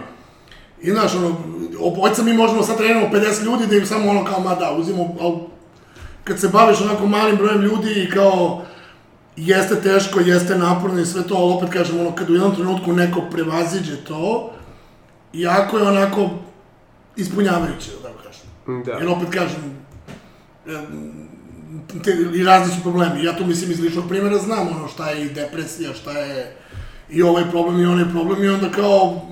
I znaš, ono, obojca mi možemo sad treniramo 50 ljudi da im samo ono kao, ma da, uzimo, ali kad se baviš onako malim brojem ljudi i kao, jeste teško, jeste naporno i sve to, ali opet kažem, ono, kad u jednom trenutku neko prevaziđe to, jako je onako ispunjavajuće, da tako kažem. Da. Jer opet kažem, em, te, i razni su problemi. Ja tu mislim iz ličnog primjera znam ono šta je i depresija, šta je i ovaj problem i onaj problem i onda kao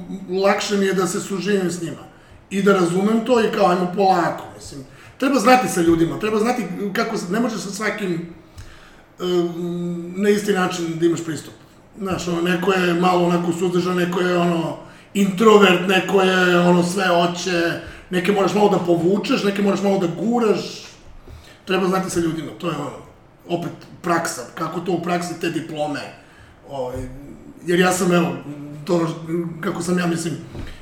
lakše mi je da se suživim s njima. I da razumem to i kao ajmo polako, mislim. Treba znati sa ljudima, treba znati kako, ne možeš sa svakim em, na isti način da imaš pristup. Znaš, ono, neko je malo onako suzdržan, neko je ono introvert, neko je ono sve hoće, neke moraš malo da povučeš, neke moraš malo da guraš, treba znati sa ljudima, to je ono, opet praksa, kako to u praksi te diplome, ovaj, jer ja sam, evo, to, kako sam ja, mislim,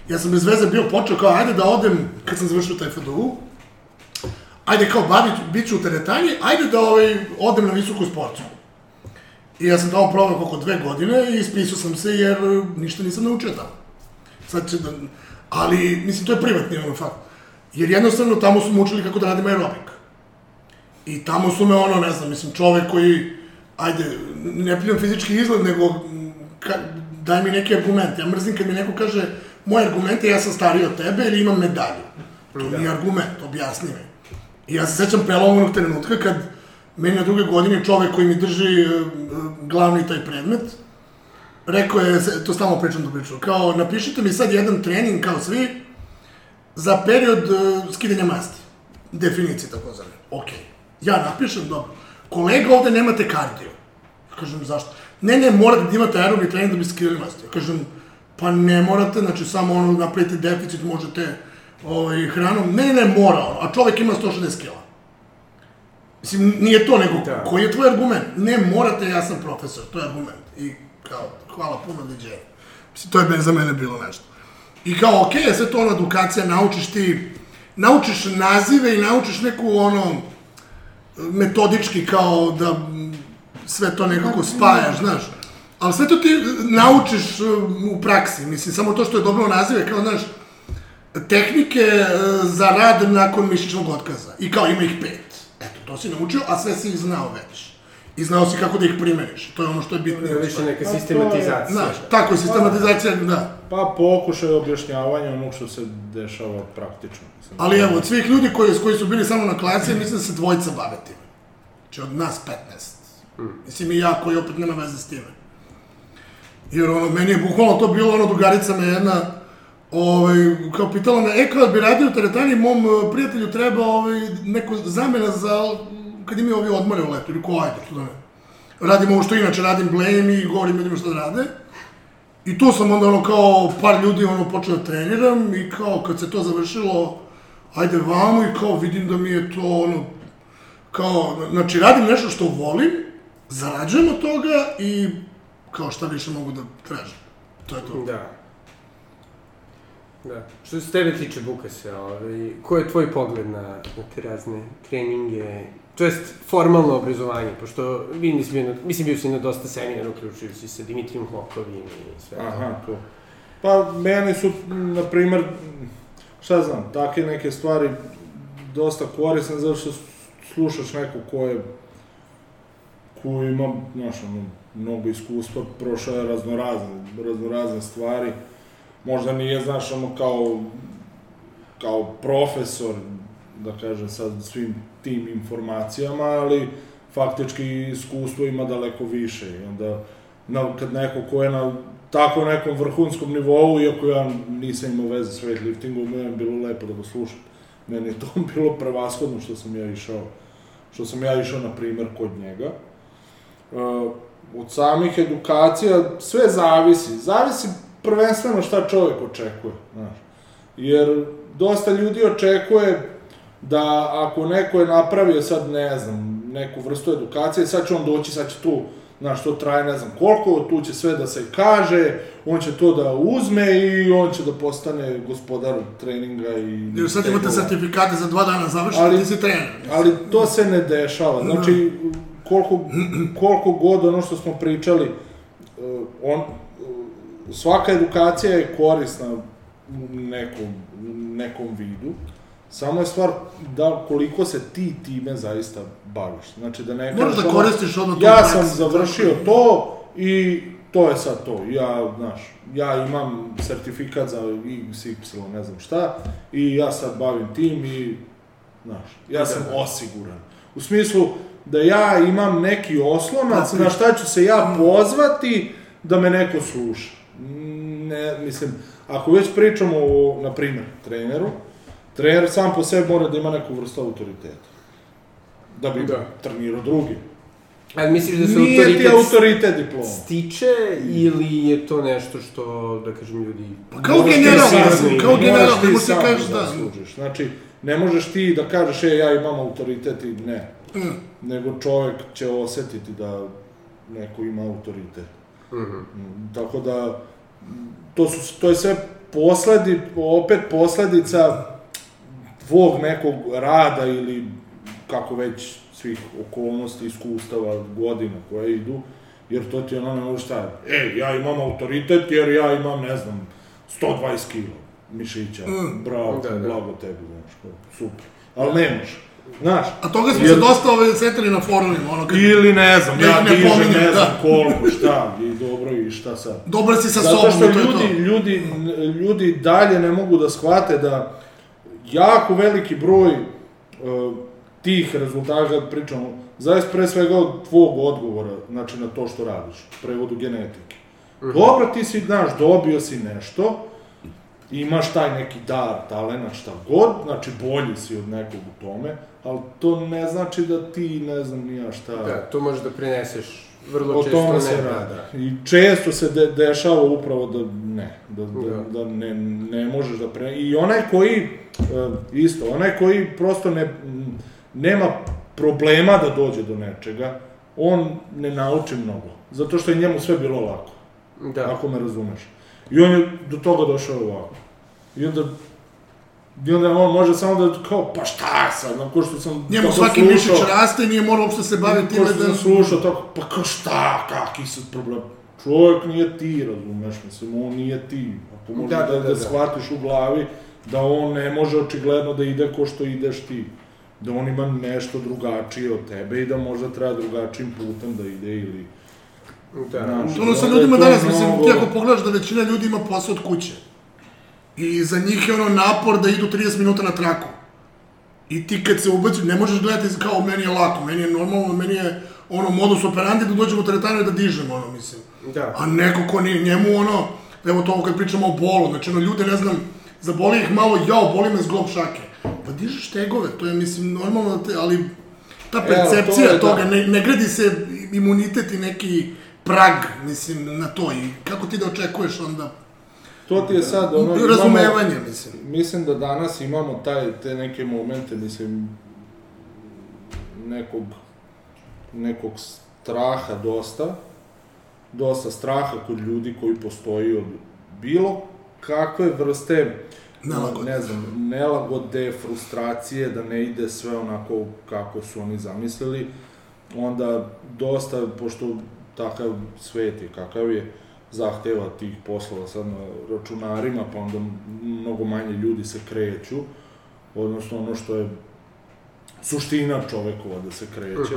ja sam bez veze bio počeo kao, ajde da odem, kad sam završio taj FDU, ajde kao, bavit, bit ću u teretani, ajde da ovaj, odem na visoku sportsku. I ja sam tamo provao oko dve godine i ispisao sam se jer ništa nisam naučio tamo. Sad će da... Ali, mislim, to je privatni ono fakt. Jer jednostavno tamo su me učili kako da radim aerobik. I tamo su me ono, ne znam, mislim, čovek koji, ajde, ne piljam fizički izgled, nego ka, daj mi neki argument. Ja mrzim kad mi neko kaže, moj argument je ja sam stariji od tebe ili imam medalju. To nije argument, objasni mi. I ja se sećam prelomovnog trenutka kad Meni na druge godine čovek koji mi drži e, glavni taj predmet, rekao je, to stalno pričam do priču, kao napišite mi sad jedan trening kao svi za period e, skidanja masti. Definicije tako zove. Ok. Ja napišem, dobro. Kolega, ovde nemate kardio. Ja kažem, zašto? Ne, ne, morate da imate aerobni trening da bi skidali masti. Ja kažem, pa ne morate, znači samo ono napravite deficit, možete ovaj, hranom. Ne, ne, mora ono, a čovek ima 160 kila. Mislim, nije to, nego, Da. koji je tvoj argument? Ne, morate, ja sam profesor, to je argument. I kao, hvala puno, dođe. Mislim, to je ben za mene bilo nešto. I kao, okej, okay, sve to ono edukacija, naučiš ti, naučiš nazive i naučiš neku ono, metodički kao da sve to nekako spajaš, znaš. Ali sve to ti naučiš mm, u praksi, mislim, samo to što je dobro nazive, kao, znaš, tehnike e, za rad nakon mišićnog otkaza. I kao ima ih pet. Eto, to si naučio, a sve si ih znao već. I znao si kako da ih primeniš. To je ono što je bitno. Više neka je- sistematizacija. Znaš, tako je sistematizacija, da. Pa pokušaj objašnjavanja onog što se dešava praktično. Mislim, Ali evo, od svih ljudi koji, koji su bili samo na klasi, mislim da se dvojica bave time. Znači od nas 15. Mislim i ja koji opet nema veze s time. Jer ono, meni je bukvalno to bilo, ono, drugarica me jedna, ovaj, kao pitala me, e, kao bi radio u teretani, mom eh, prijatelju treba ovaj, neko zamena za, kad imaju ovi odmore u letu, ili ko, ajde, što da ne. Radim ovo što inače radim, blejem i govorim ljudima šta da rade. I tu sam onda ono kao par ljudi ono počeo da treniram i kao kad se to završilo, ajde vamo i kao vidim da mi je to ono, kao, znači radim nešto što volim, zarađujem od toga i kao šta više mogu da tražim. To je to. Da. Da. Što se tebe tiče, Bukase, ovaj, ko je tvoj pogled na, na te razne treninge, to jest formalno obrazovanje, pošto vi nisi bio, mislim bio si na dosta seminara, uključujući sa Dimitrijom Hokovim i sve Aha, to. Pa, meni su, na primer, šta znam, takve neke stvari dosta korisne, zato što slušaš nekog ko je, ko ima, znaš, ono, mnogo iskustva, prošao je raznorazne, raznorazne stvari, možda nije, znaš, ono, kao, kao profesor, da kažem sad, svim tim informacijama, ali faktički iskustvo ima daleko više i onda na, kad neko ko je na tako nekom vrhunskom nivou, iako ja nisam imao veze s weightliftingom, meni je bilo lepo da ga slušam. Meni je to *laughs* bilo prevashodno što sam ja išao, što sam ja išao, na primer, kod njega. Uh, od samih edukacija sve zavisi. Zavisi prvenstveno šta čovjek očekuje, znaš. Jer dosta ljudi očekuje da ako neko je napravio sad, ne znam, neku vrstu edukacije, sad će on doći, sad će tu, znaš, to traje ne znam koliko, tu će sve da se kaže, on će to da uzme i on će da postane gospodar treninga i... Jer sad imate sertifikate za dva dana završite, Ali- ti si trener. Ali to se ne dešava. Znači, koliko, koliko god ono što smo pričali, uh, on, svaka edukacija je korisna u nekom, nekom vidu, samo je stvar da koliko se ti time zaista baviš. Znači da ne Moraš da ono, koristiš odmah to Ja sam završio tako to i to je sad to. Ja, znaš, ja imam sertifikat za XY, ne znam šta, i ja sad bavim tim i, znaš, ja sam osiguran. U smislu da ja imam neki oslonac na šta ću se ja pozvati da me neko sluša. Ne, mislim, ako već pričamo o, na primjer, treneru, trener sam po sebi mora da ima neku vrstu autoriteta. Da bi Da. trenirao drugi. Ali misliš da se Nije ti autoritet autoritet diploma. stiče ili je to nešto što, da kažem, ljudi... Pa kao ti general, da kao general, ti ne možeš ti sam kažeš da da. služiš. Znači, ne možeš ti da kažeš, e, ja imam autoritet i ne. Mm. Nego čovjek će osetiti da neko ima autoritet. Mhm. Mm, Tako da, to, su, to je sve posledi, opet posledica tvog nekog rada ili kako već svih okolnosti, iskustava, godina koje idu, jer to ti je ono možeš šta, e, ja imam autoritet jer ja imam, ne znam, 120 kilo mišića, Mm. bravo, Da, da. blago tebi, znaš, super. Ali ne može, znaš. A toga smo Jer- se dosta ove setili na forumima, ono kad... Ili ne znam, Da ja ne dižem pominjem, ne znam da. koliko, šta, i dobro i šta sad. Dobar si sa Zato sobom, što i to je ljudi, to. ljudi, ljudi dalje ne mogu da shvate da jako veliki broj uh, tih rezultata pričamo, zaista pre svega od tvog odgovora, znači na to što radiš, prevodu genetike. Dobro, ti si, znaš, dobio si nešto, imaš taj neki dar, talent, šta god, znači bolji si od nekog u tome, ali to ne znači da ti, ne znam, nija šta... Da, to možeš da preneseš vrlo O često tome ne, se da, radi. da. I često se de, dešava upravo da ne, da, da, Da. da ne, ne možeš da pre... I onaj koji, e, isto, onaj koji prosto ne, nema problema da dođe do nečega, on ne nauči mnogo. Zato što je njemu sve bilo lako, Da. ako me razumeš. I on je do toga došao ovako. I onda I onda on može samo da, kao, pa šta sad, na ko što sam... Njemu svaki slušao- mišić raste i nije morao uopšte se baviti time Ko što da... sam slušao tako, pa kao šta, kaki sad problem? Čovjek nije ti, razumeš, mislim, on nije ti. Ako možeš Da, da, da, da, da, da, da. shvatiš u glavi da on ne može očigledno da ide ko što ideš ti. Da on ima nešto drugačije od tebe i da možda treba drugačijim putem da ide ili... Da. Znaš, Ono sa ljudima danas, mislim, mnogo- ti ako pogledaš da većina ljudi ima posao od kuće. I za njih je ono napor da idu 30 minuta na traku. I ti kad se ubaci, ne možeš gledati kao meni je lako, meni je normalno, meni je ono modus operandi da dođemo u teretanu i da dižemo, ono, mislim. Da. A neko ko nije, njemu ono, evo to kad pričamo o bolu, znači ono, ljude, ne znam, zaboli ih malo, jao, boli me zglob šake. Pa dižeš tegove, to je, mislim, normalno, da te, ali ta Evo, percepcija to je, toga, da. ne, ne gradi se imunitet i neki prag, mislim, na to i kako ti da očekuješ onda To ti je sad, ono, imamo- razumevanje, mislim. Mislim da danas imamo taj, te neke momente, mislim, nekog, nekog straha dosta, dosta straha kod ljudi koji postoji od bilo kakve vrste, Nelagode. ne znam, nelagode, frustracije, da ne ide sve onako kako su oni zamislili, onda dosta, pošto takav svet je kakav je, zahteva tih poslova sad na računarima, pa onda mnogo manje ljudi se kreću, odnosno ono što je suština čovekova da se kreće.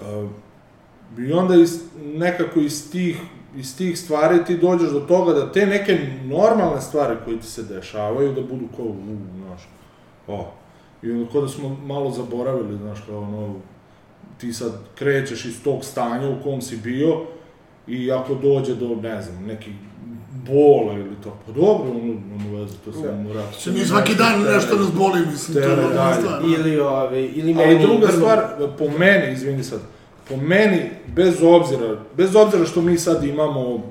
Uh I onda iz, nekako iz tih, iz tih stvari ti dođeš do toga da te neke normalne stvari koje ti se dešavaju da budu kao, u, znaš, o. I onda kao da smo malo zaboravili, znaš, kao ono, ti sad krećeš iz tog stanja u kom si bio i ako dođe do, ne znam, nekih bola ili to, pa dobro, ono, ono veze, to se ne mora. Se mi svaki dan nešto nas boli, mislim, to je normalna dalje. stvar. Ili, ove, ili meni... i druga stvar, po meni, izvini sad, po meni, bez obzira, bez obzira što mi sad imamo, uh,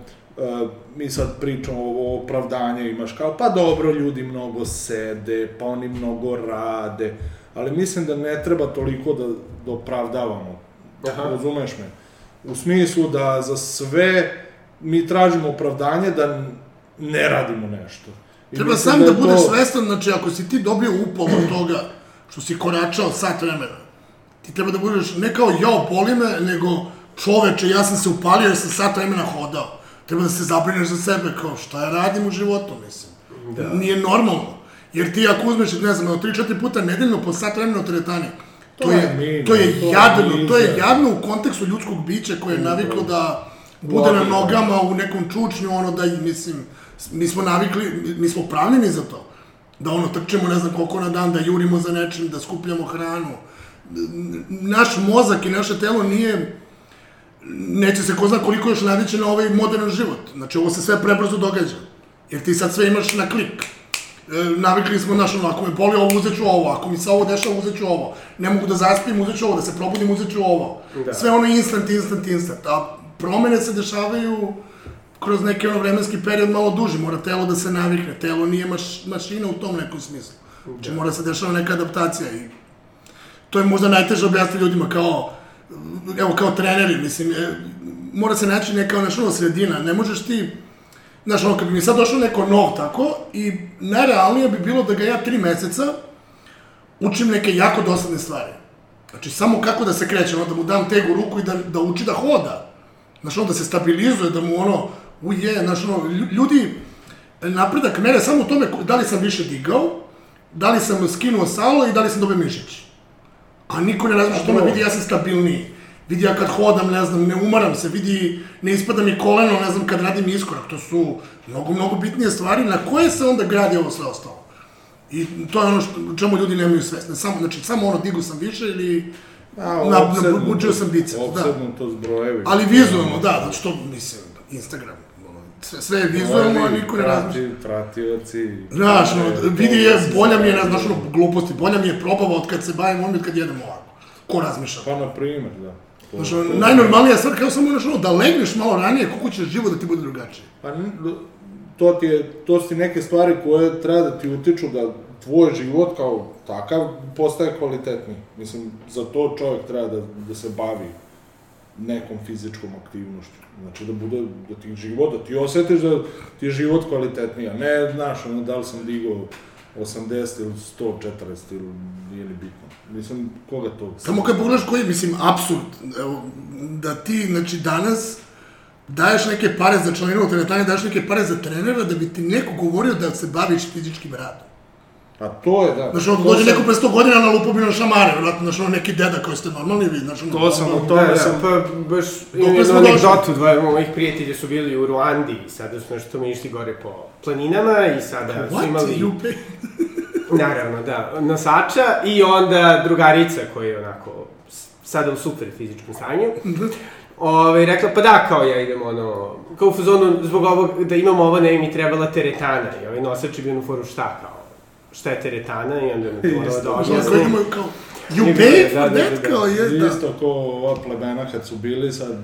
mi sad pričamo o opravdanju, imaš kao, pa dobro, ljudi mnogo sede, pa oni mnogo rade, ali mislim da ne treba toliko da, da opravdavamo, Aha. razumeš me? U smislu da za sve mi tražimo opravdanje da ne radimo nešto. I Treba sam da je budeš to- svestan, znači ako si ti dobio upal od toga što si koračao sat vremena, ti treba da budeš ne kao jao boli me, nego čoveče, ja sam se upalio jer sam sat vremena hodao. Treba da se zabrineš za sebe, kao šta ja radim u životu, mislim. Da. Nije normalno. Jer ti ako uzmeš, ne znam, 3-4 puta nedeljno po sat vremena u teretani, to, je, to je jadno, to je jadno u kontekstu ljudskog bića koje je naviklo da bude na Lagano. nogama u nekom čučnju, ono da, mislim, mi smo navikli, mi smo pravljeni za to. Da ono, trčemo ne znam koliko na dan, da jurimo za nečim, da skupljamo hranu. Naš mozak i naše telo nije, neće se ko zna koliko još naviće na ovaj modern život. Znači, ovo se sve prebrzo događa. Jer ti sad sve imaš na klik. E, navikli smo, znaš, ono, ako me boli ovo, uzet ću ovo, ako mi se ovo dešava, uzet ću ovo. Ne mogu da zaspim, uzet ću ovo, da se probudim, uzet ću ovo. Da. Sve ono instant, instant, instant. A promene se dešavaju kroz neki ono vremenski period malo duži, mora telo da se navikne, telo nije maš, mašina u tom nekom smislu. Znači mora se dešava neka adaptacija i to je možda najteže objasniti ljudima kao, evo kao treneri, mislim, e, mora se naći neka ona ono sredina, ne možeš ti, znaš ono, kad bi mi sad došao neko nov tako, i najrealnije bi bilo da ga ja tri meseca učim neke jako dosadne stvari. Znači, samo kako da se kreće, ono, da mu dam tegu ruku i da, da uči da hoda. Znaš, ono, da se stabilizuje, da mu ono, uje, znaš, ono, lju- ljudi, napredak mene samo u tome da li sam više digao, da li sam skinuo salo i da li sam dobio mišić. A niko ne razmišlja o tome, vidi, ja sam stabilniji. Vidi, ja kad hodam, ne znam, ne umaram se, vidi, ne ispada mi koleno, ne znam, kad radim iskorak. To su mnogo, mnogo bitnije stvari na koje se onda gradi ovo sve ostalo. I to je ono što, čemu ljudi nemaju svesne. Samo, znači, samo ono, digu sam više ili A, na, nabuđio sam biceps, da. Opsednuto s brojevi. Ali vizualno, da, zato što, mislim, Instagram, ono, sve, sve je vizualno, a niko ne razmišlja. Prati, pratioci. Znaš, prate, vidi je, to bolja mi je, zna. znaš, ono, gluposti, bolja mi je probava od kad se bavim onim, kad jedem ovako. Ko razmišlja? Pa, na primjer, da. Znaš, ono, najnormalnija stvar, kao samo, ono, da legneš malo ranije, kako ćeš život da ti bude drugačiji. Pa to ti je, to su ti neke stvari koje treba da ti utiču da tvoj život kao takav postaje kvalitetniji. Mislim, za to čovjek treba da, da se bavi nekom fizičkom aktivnošću. Znači da bude, da ti život, da ti osjetiš da ti je život kvalitetniji, a ne, znaš, ono, da li sam digao 80 ili 140 ili nije ni bitno. Mislim, koga to... Samo kad pogledaš koji, mislim, apsurd, evo, da ti, znači, danas daješ neke pare za članinu u teretani, daješ neke pare za trenera, da bi ti neko govorio da se baviš fizičkim radom. A to je, da. Znaš, ono, to dođe sam- neko pre 100 godina na lupu bi na šamare, vjerojatno, znaš, ono, neki deda koji ste normalni, vi, znaš, ono, To sam o Da, tome da, sam... pa baš imam jednu smo anegdotu, dva mojih prijatelja su bili u Ruandi i sada su nešto mi išli gore po planinama i sada su What? imali... Pay? *laughs* Naravno, da, nosača i onda drugarica koja je onako sada u super fizičkom stanju. Ove, rekla, pa da, kao ja idem ono, kao u fazonu, zbog ovog, da imamo ovo, ne mi trebala teretana. I ovaj nosač je bio u foru šta, kao, šta je teretana i onda mi to da ono, objasni. koji imaju kao, you pay da, for da, da, that, da. kao, je, da. Isto ko ova plebena kad su bili sad,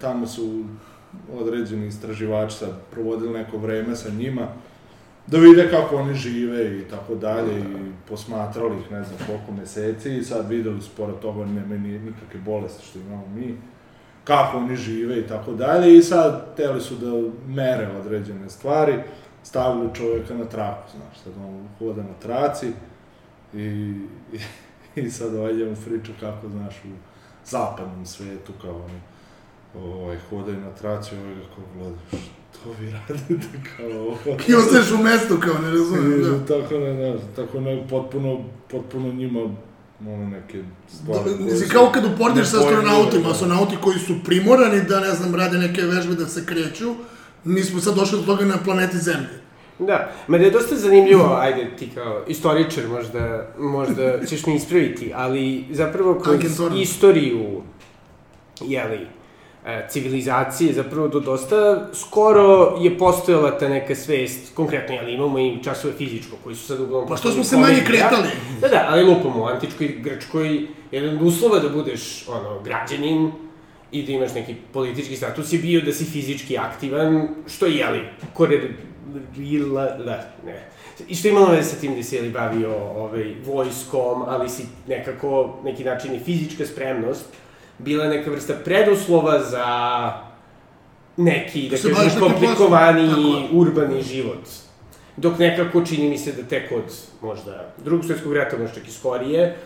tamo su određeni istraživači sad provodili neko vreme sa njima, da vide kako oni žive i tako dalje i posmatrali ih ne znam koliko meseci i sad videli su pored toga nemaju ni- nikakve bolesti što imamo mi, kako oni žive i tako dalje i sad teli su da mere određene stvari, stavili čovjeka na traku, znaš, sad on hoda na traci i, i, i sad ovaj njemu priča kako, znaš, u zapadnom svetu, kao oni, ovaj, hodaju na traci, ovaj ga kao što vi radite, *laughs* kao ovo. I ostaješ u mestu, kao, ne razumijem, da. Tako ne, znaš, tako ne, potpuno, potpuno njima, ono, neke stvari. koje Mislim, kao kad uporediš sa astronautima, da. astronauti koji su primorani da, ne znam, rade neke vežbe da se kreću, mi smo sad došli do toga na planeti Zemlji. Da, ma da je dosta zanimljivo, ajde ti kao istoričar možda, možda ćeš me ispraviti, ali zapravo kroz istoriju, jeli, civilizacije, zapravo do dosta skoro je postojala ta neka svest, konkretno, jeli, imamo i časove fizičko, koji su sad uglavnom... Pa što smo se manje komedija. kretali? Da, da, ali lupamo, u antičkoj Grčkoj, jedan od uslova da budeš, ono, građanin, i da imaš neki politički status je bio da si fizički aktivan, što je, jeli, korelila, da, ne. I što je imalo veze sa tim da si, jeli, bavio ovaj, vojskom, ali si nekako, neki način i fizička spremnost, bila neka vrsta preduslova za neki, da se kažem, je. urbani život. Dok nekako čini mi se da tek od možda drugog svjetskog rata, možda čak i skorije,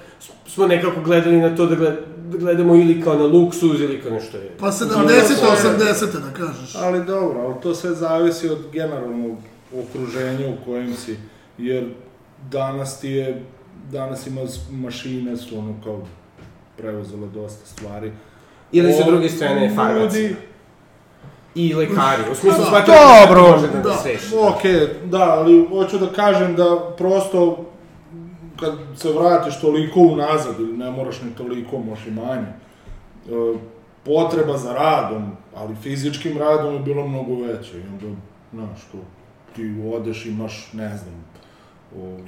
smo nekako gledali na to da, gled, da gledamo ili kao na luksuz ili kao nešto je. Pa Ali 70 to je- 80 da kažeš. Ali dobro, ali to sve zavisi od generalnog okruženja u kojem si, jer danas ti je, danas ima mašine su ono kao preuzele dosta stvari. Ili sa druge strane farmacija. ljudi- I lekari. U smislu Da, smatram dobro, da može da, da da. sveši. Ok, da, ali hoću da kažem da prosto kad se vratiš toliko unazad, ili ne moraš ni toliko, možeš i manje, e, potreba za radom, ali fizičkim radom je bilo mnogo veće. I onda, znaš, ti odeš, imaš, ne znam,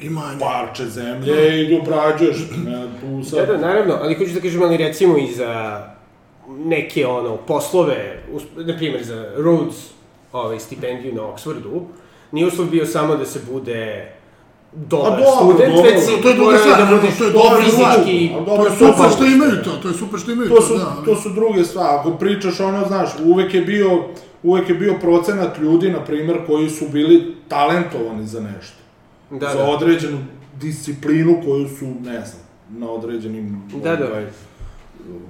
Imanje. parče zemlje i obrađuješ, ne, tu sad... Da, da, naravno, ali hoću da kažem, ali recimo i za neke, ono, poslove, na primjer za Rhodes, ovaj, stipendiju na Oxfordu, nije uslov bio samo da se bude dobar dobro, student, dobro, već si To je druga morao stvar, da budeš to je stvar. fizički To dobro, je super to- što imaju to, to je super što imaju to, to su, da. to su druge stvari. Ako pričaš ono, znaš, uvek je bio, uvek je bio procenat ljudi, na primjer, koji su bili talentovani za nešto. Da, za da. određenu disciplinu koju su, ne znam, na određenim, Da, da. ovaj,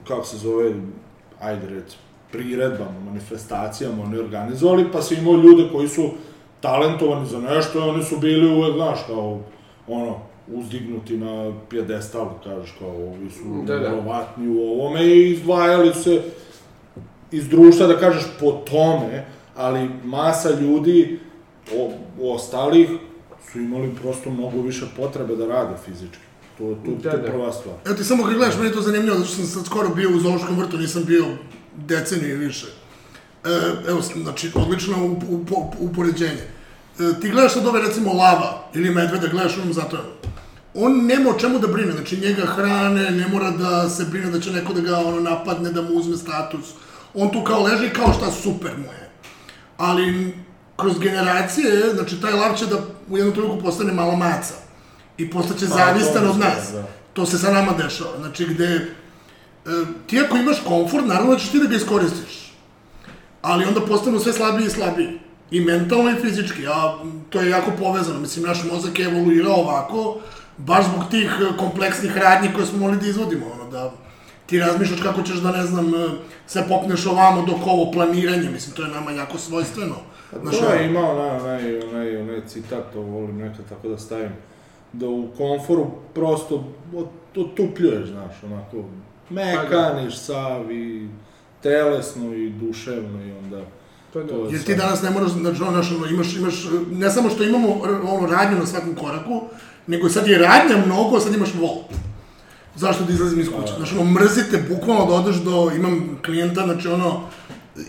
kako se zove, ajde recimo, priredbama, manifestacijama, oni organizovali, pa si imao ljude koji su talentovani za nešto i oni su bili uvek, znaš, kao, ono, uzdignuti na pjedestal, kažeš, kao, ovi su Da, da. u ovome i izdvajali se iz društva, da kažeš, po tome, ali masa ljudi, o, ostalih, su imali prosto mnogo više potrebe da rade fizički. To, to, Da, to je da. prva stvar. Evo ti samo kad gledaš, meni je to zanimljivo, zato što sam sad skoro bio u Zoološkom vrtu, nisam bio deceniju i više. E, evo, znači, odlično upoređenje. E, ti gledaš sad ove, recimo, lava ili medveda, gledaš onom zatvorenom. On nema o čemu da brine, znači njega hrane, ne mora da se brine da će neko da ga ono napadne, da mu uzme status. On tu kao leži kao šta super mu je. Ali kroz generacije, znači taj lav će da u jednom trenutku postane malo maca. I postaće Pa, zavistan od nas. da. To se sa nama dešava. Znači gde e, ti ako imaš komfort, naravno da ćeš ti da ga iskoristiš. Ali onda postanu sve slabiji i slabiji. I mentalno i fizički, a to je jako povezano. Mislim, naš mozak je evoluirao ovako, baš zbog tih e, kompleksnih radnji koje smo mogli da izvodimo, ono, da ti razmišljaš kako ćeš da, ne znam, se popneš ovamo dok ovo planiranje, mislim, to je nama jako svojstveno. Znaš, ono, je imao onaj, onaj, onaj, onaj citat, to volim nekad tako da stavim, da u komforu prosto ot- otupljuješ, znaš, onako, mekaniš sav i telesno i duševno i onda... To je to je Jer ti danas ne moraš, znači, ono, znaš, ono, imaš, imaš, ne samo što imamo ono, radnju na svakom koraku, nego sad je radnja mnogo, sad imaš volt. Zašto da izlazim iz kuće? Znači, ono, mrzite bukvalno da odeš do, imam klijenta, znači, ono,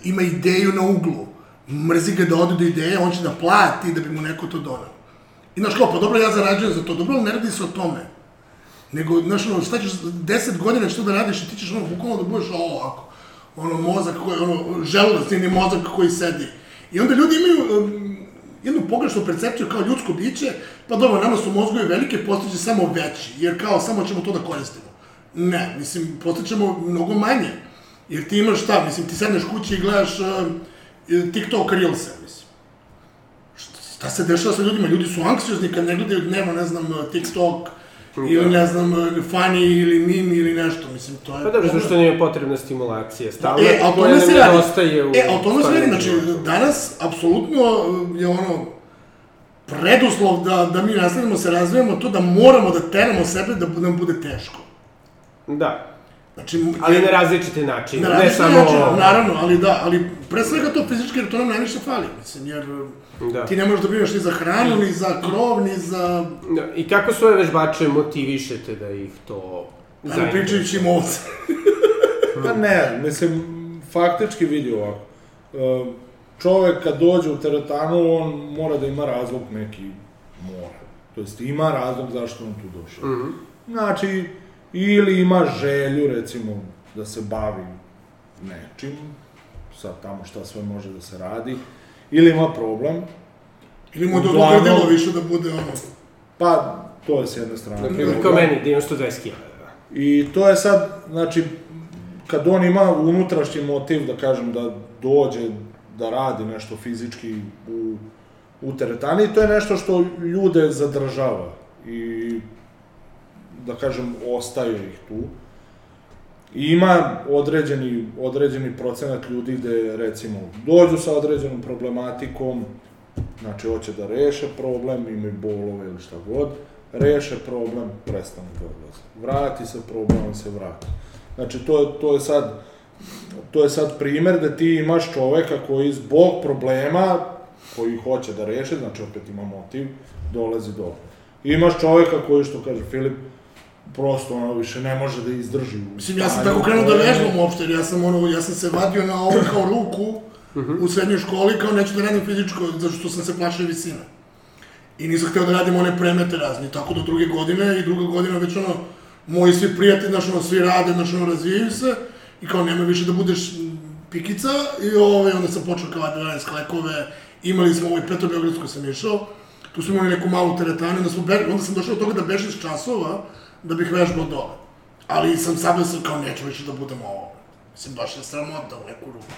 ima ideju na uglu. Mrzi ga da ode do ideje, on će da plati da bi mu neko to donao. I znaš kao, pa dobro, ja zarađujem za to, dobro, ne radi se o tome. Nego, znaš, ono, šta ćeš, deset godina ćeš to da radiš i ti ćeš, ono, bukvalno da budeš ovo ovako. Ono, mozak koji, ono, želudac ili mozak koji sedi. I onda ljudi imaju um, jednu pogrešnu percepciju kao ljudsko biće, pa dobro, nama su mozgovi velike, postaće samo veći, jer kao samo ćemo to da koristimo. Ne, mislim, postaćemo mnogo manje. Jer ti imaš šta, mislim, ti sedneš kući i gledaš uh, TikTok Reelse, mislim. Šta se dešava sa ljudima? Ljudi su anksiozni kad ne gledaju dnevno, ne znam, TikTok, ili ne znam, funny ili meme ili nešto, mislim, to je... Pa dobro, zašto nije potrebna stimulacija, stalno, E, a koja nam se radi. nedostaje u... E, a o tome se radi, znači, danas, apsolutno je ono, preduslov da, da mi nastavimo se razvijamo to da moramo da teramo sebe da nam bude teško. Da, Znači, ali jer- na različite načine, na ne različite samo... načine, naravno, ali da, ali pre svega to fizički, jer to nam najviše fali, mislim, jer Da. ti ne možeš da brineš ni za hranu, ni za krov, ni za... Da, I kako svoje vežbače motivišete da ih to Ajmo pričajući im ovce. *laughs* Pa ne, mislim, faktički vidi ovako. Čovek kad dođe u teretanu, on mora da ima razlog neki, mora. To jest ima razlog zašto on tu došao. Znači, ili ima želju, recimo, da se bavi nečim, sad tamo šta sve može da se radi, ili ima problem, Ili mu je dogledilo više da bude ono... pa to je s jedne strane. Primjer, kao problem. meni, da imam 120 kg. I to je sad, znači, kad on ima unutrašnji motiv, da kažem, da dođe da radi nešto fizički u, u teretani, to je nešto što ljude zadržava i, da kažem, ostaje ih tu. I ima određeni, određeni procenat ljudi gde, recimo, dođu sa određenom problematikom, znači, hoće da reše problem, imaju bolove ili šta god, reše problem, prestanu da odlaze. Vrati se problem, on se vrati. Znači, to je, to je sad, to je sad primer da ti imaš čoveka koji zbog problema koji hoće da reše, znači opet ima motiv, dolazi. I imaš čoveka koji, što kaže Filip, prosto ono više ne može da izdrži. Mislim, ja sam tako krenuo da vežbam uopšte, ja sam, ono, ja sam se vadio na ovo kao ruku u srednjoj školi, kao neću da radim fizičko, zato što sam se plašio visina. I nisam hteo da radim one premete razne, tako do druge godine i druga godina već ono, moji svi prijatelji, znaš, ono, svi rade, znaš, ono, razvijaju se i kao nema više da budeš pikica i ovaj, onda sam počeo kao da radim sklekove, imali smo ovaj Petrobeogradsku sam išao, tu smo imali neku malu teretanu, onda, smo be, onda sam došao do toga da bežim s časova da bih vežbao dole. Ali sam sabio sam kao neću više da budem ovo. Mislim, baš je sramota u neku ruku.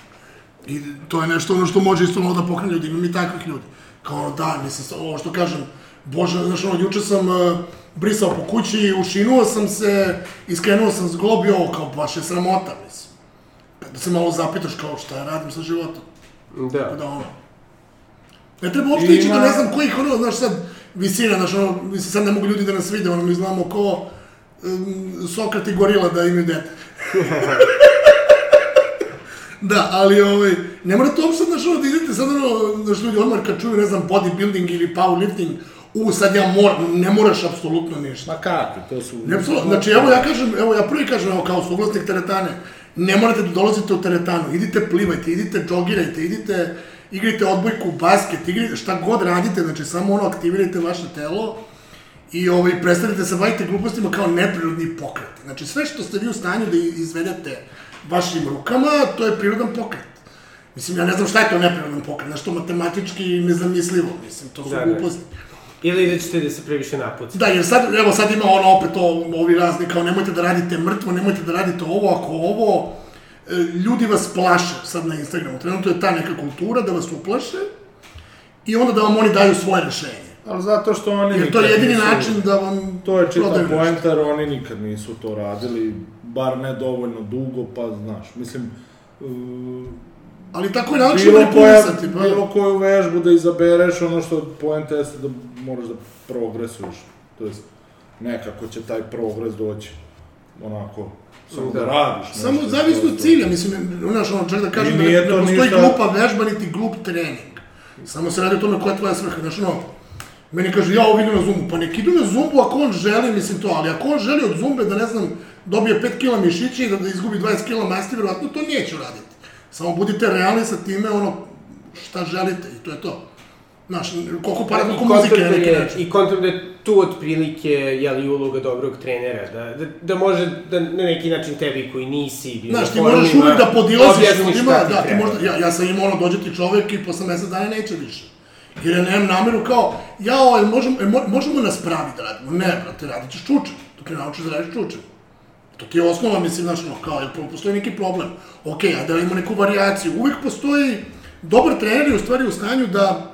I to je nešto ono što može isto malo da pokrene ljudi, imam i takvih ljudi. Kao ono, da, mislim, ovo što kažem, Bože, znaš, ono, juče sam uh, brisao po kući, ušinuo sam se, iskrenuo sam zglob i ovo, kao, baš je sramota, mislim. Da se malo zapitaš kao šta ja radim sa životom. Da. Da ono. Ne treba uopšte ići do ne znam kojih, ono, znaš sad, visina, znaš, ono, mislim, sad ne mogu ljudi da nas vide, ono, mi znamo ko um, Sokrat i gorila da imaju dete. *laughs* da, ali, ovaj, ne mora to uopšte, znaš, ono, da idete sad, ono, znaš, ljudi odmah kad čuju, ne znam, bodybuilding ili powerlifting, u, sad ja moram, ne moraš apsolutno ništa. Ma kakvi, to su... Ne, apsolutno, znači, evo ja kažem, evo ja prvi kažem, evo kao suglasnik teretane, ne morate da dolazite u teretanu, idite plivajte, idite džogirajte, idite, igrajte odbojku, basket, igrajte, šta god radite, znači samo ono aktivirajte vaše telo i ovaj, prestanite se bavite glupostima kao neprirodni pokret. Znači sve što ste vi u stanju da izvedete vašim rukama, to je prirodan pokret. Mislim, ja ne znam šta je to neprirodan pokret, nešto matematički nezamislivo, mislim, to su Da, da. gluposti. Ili da ćete da se previše napucate. Da, jer sad, evo sad ima ono opet o, ovi razni, kao nemojte da radite mrtvo, nemojte da radite ovo, ako ovo, ljudi vas plaše sad na Instagramu. Trenutno je ta neka kultura da vas uplaše i onda da vam oni daju svoje rešenje. Ali zato što oni Jer to je jedini nisu- način da vam To je čita prodaju nešto. poenta, jer oni nikad nisu to radili, bar ne dovoljno dugo, pa znaš, mislim, uh, Ali tako je najlakše manipulisati. Pa, bilo koju vežbu da izabereš, ono što poenta jeste da moraš da progresuješ, to jest nekako će taj progres doći, onako, samo da, Da. radiš. Samo nešto zavisno od cilja, mislim, znaš, ono, čak da kažem da ne, ne postoji ništa- glupa vežba, niti glup trening. Samo se radi o tome koja je tvoja svrha, znaš, ono, meni kaže, ja ovo idu na zumbu, pa nek idu na zumbu ako on želi, mislim to, ali ako on želi od zumbe da, ne znam, dobije 5 kila mišića i da, da izgubi 20 kila masti, verovatno to neće uraditi. Samo budite realni sa time, ono, šta želite i to je to. Znaš, koliko para, koliko muzike na neki je, način. I kontam da je tu otprilike, jeli, uloga dobrog trenera, da, da, da može da na neki način tebi koji nisi bio Znaš, ti formima, uvek da podilaziš ljudima, da, ti možda, ja, ja sam imao ono, dođe ti čovek i posle mesec dana neće više. Jer ja nemam nameru kao, ja, ovaj, možemo, e, mo- možemo nas pravi da radimo. Ne, brate, radit ćeš čučem. To ti naučiš da radiš čučem. To ti je osnova, mislim, znaš, no, kao, jel postoji neki problem. Ok, a da imamo neku varijaciju. Uvek postoji, dobar trener je u stvari u stanju da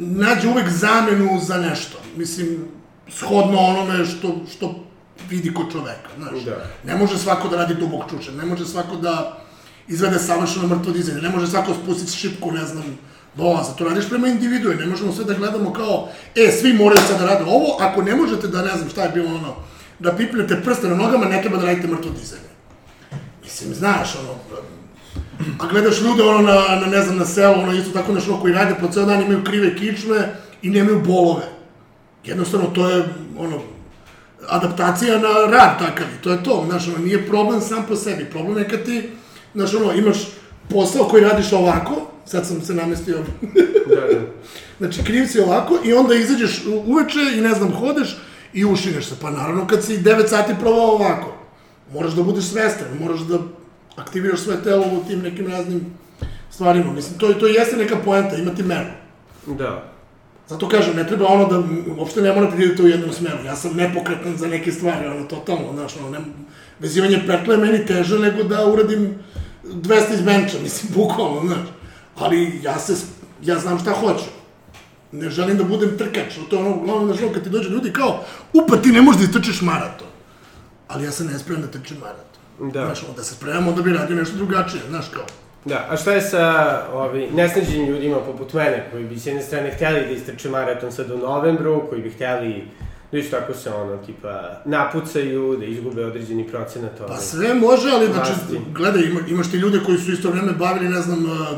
nađe uvek zamenu za nešto. Mislim, shodno onome što, što vidi kod čoveka, znaš. Da. Ne može svako da radi dubok čučen, ne može svako da izvede savršeno mrtvo dizanje, ne može svako spustiti šipku, ne znam, dolaza. To radiš prema individue, ne možemo sve da gledamo kao, e, svi moraju sad da rade ovo, ako ne možete da, ne znam, šta je bilo ono, da pipnete prste na nogama, ne treba da radite mrtvo dizanje. Mislim, znaš, ono, a gledaš ljude, ono, na, na ne znam, na selu, ono, isto tako nešto koji rade po ceo dan, imaju krive kičme i nemaju bolove. Jednostavno, to je, ono, adaptacija na rad takav i to je to, znaš, ono, nije problem sam po sebi, problem je kad ti, znaš, ono, imaš posao koji radiš ovako, sad sam se namestio, Da, *laughs* da. znači, kriv si ovako i onda izađeš uveče i, ne znam, hodeš i ušineš se, pa naravno kad si 9 sati provao ovako, moraš da budeš svestan, moraš da aktiviraš svoje telo u tim nekim raznim stvarima, mislim, to, to jeste neka poenta, imati meru. da. Zato kažem, ne treba ono da, uopšte ne morate da idete u jednom smeru. Ja sam nepokretan za neke stvari, ono, totalno, znaš, ono, ne, vezivanje pertle je meni teže nego da uradim 200 iz benča, *laughs* mislim, bukvalno, znaš. Ali ja se, ja znam šta hoću. Ne želim da budem trkač, to je ono, uglavnom, znaš, ono, kad ti dođe ljudi kao, upa, ti ne možeš da istrčeš maraton. Ali ja se ne spremam da trčim maraton. Da. Znaš, ono, da se spremam, onda bi radio nešto drugačije, znaš, kao. Da, a šta je sa ovi, nesnađenim ljudima poput mene, koji bi s jedne strane hteli da istrče maraton sad u novembru, koji bi hteli da isto tako se ono, tipa, napucaju, da izgube određeni procenat Pa ovaj. sve može, ali znači, gledaj, ima, imaš ti ljude koji su isto vreme bavili, ne znam, uh,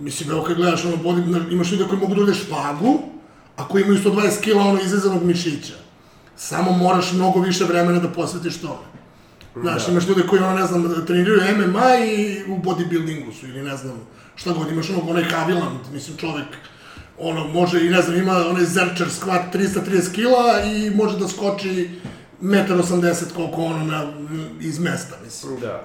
mislim, evo kad gledaš, ono, body, na- imaš ljude koji mogu da urde špagu, a koji imaju 120 kila ono izrezanog mišića. Samo moraš mnogo više vremena da posvetiš tome. Znaš, imaš ljude koji, ono, ne znam, treniraju MMA i u bodybuildingu su, ili ne znam, šta god, imaš onog, onaj Haviland, mislim, čovek, ono, može i ne znam, ima onaj zerčer squat 330 kila i može da skoči 1,80 m koliko ono na, iz mesta, mislim. Da.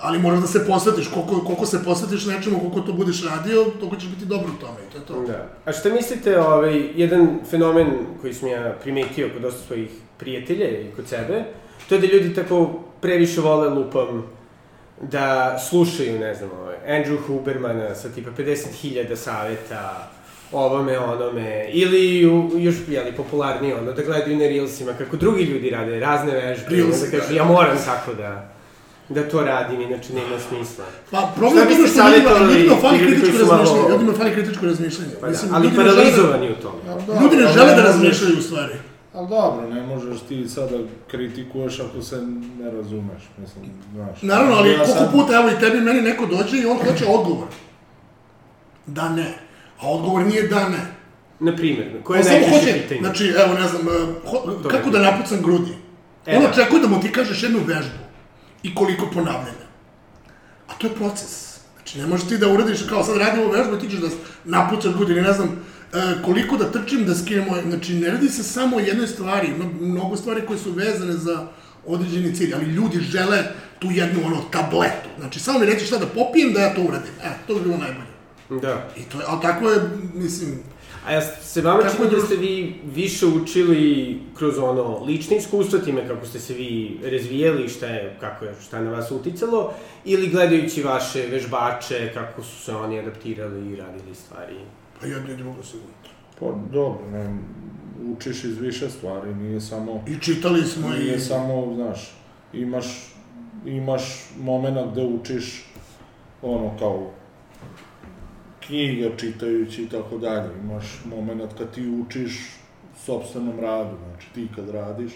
Ali moraš da se posvetiš, koliko, koliko se posvetiš nečemu, koliko to budeš radio, toliko ćeš biti dobro u tome i to je to. Da. A šta mislite, ovaj, jedan fenomen koji sam ja primetio kod dosta svojih prijatelja i kod sebe, to je da ljudi tako previše vole lupam da slušaju, ne znam, ovaj, Andrew Hubermana sa tipa 50.000 saveta, ovome, onome, ili u, još, jeli, popularnije ono, da gledaju na Reelsima kako drugi ljudi rade razne vežbe, Reels, i onda kaže, da. ja moram tako da, da to radim, inače nema smisla. Pa problem je što ljudima, ljudima fali kritičko razmišljanje, ljudima fali kritičko razmišljanje. Pa da, Mislim, ali žele da- paralizovani u tome. Ljudi ne žele da možeš- razmišljaju u stvari. Ali dobro, ne možeš ti sada kritikuješ ako se ne razumeš, mislim, znaš. Naravno, ali Ja koliko sad- puta, evo i tebi meni neko dođe i on hoće odgovor. Da, ne. A odgovor nije da, ne. Na primjer, koje je samo najčešće hoće, pitanje? znači, evo, ne znam, uh, ho, kako da napucam grudi. E, On da. očekuje da mu ti kažeš jednu vežbu i koliko ponavljanja. A to je proces. Znači, ne možeš ti da uradiš, kao sad radi ovu vežbu i ti ćeš da napucaš grudi, ili ne znam, uh, koliko da trčim, da skinemo, znači, ne radi se samo o jednoj stvari, ima mnogo stvari koje su vezane za određeni cilj, ali ljudi žele tu jednu, ono, tabletu. Znači, samo mi reći šta da popijem da ja to uradim. E, to bi bilo najbolje. Da. I to je, ali tako je, mislim, A ja se vama čini da ste vi više učili kroz ono lične iskustva, time kako ste se vi razvijeli, šta je, kako je, šta je na vas uticalo, ili gledajući vaše vežbače, kako su se oni adaptirali i radili stvari? Pa jedno i drugo sigurno. Pa dobro, ne, učiš iz više stvari, nije samo... I čitali smo i... Nije samo, znaš, imaš, imaš moment gde učiš, ono, kao, knjige čitajući i tako dalje. Imaš moment kad ti učiš sobstvenom radu, znači ti kad radiš.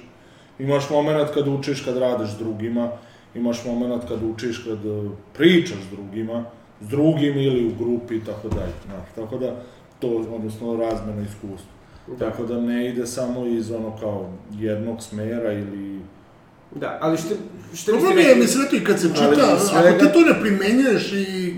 Imaš moment kad učiš kad radiš s drugima, imaš moment kad učiš kad e, pričaš s drugima, s drugim ili u grupi i tako dalje. Znaš, tako da, to, odnosno, razmena iskustva. Da. Tako da ne ide samo iz ono kao jednog smera ili... Da, ali što, što Problem je, rekli? mislim, eto i kad se čita, svega- ako ti to ne primenjuješ i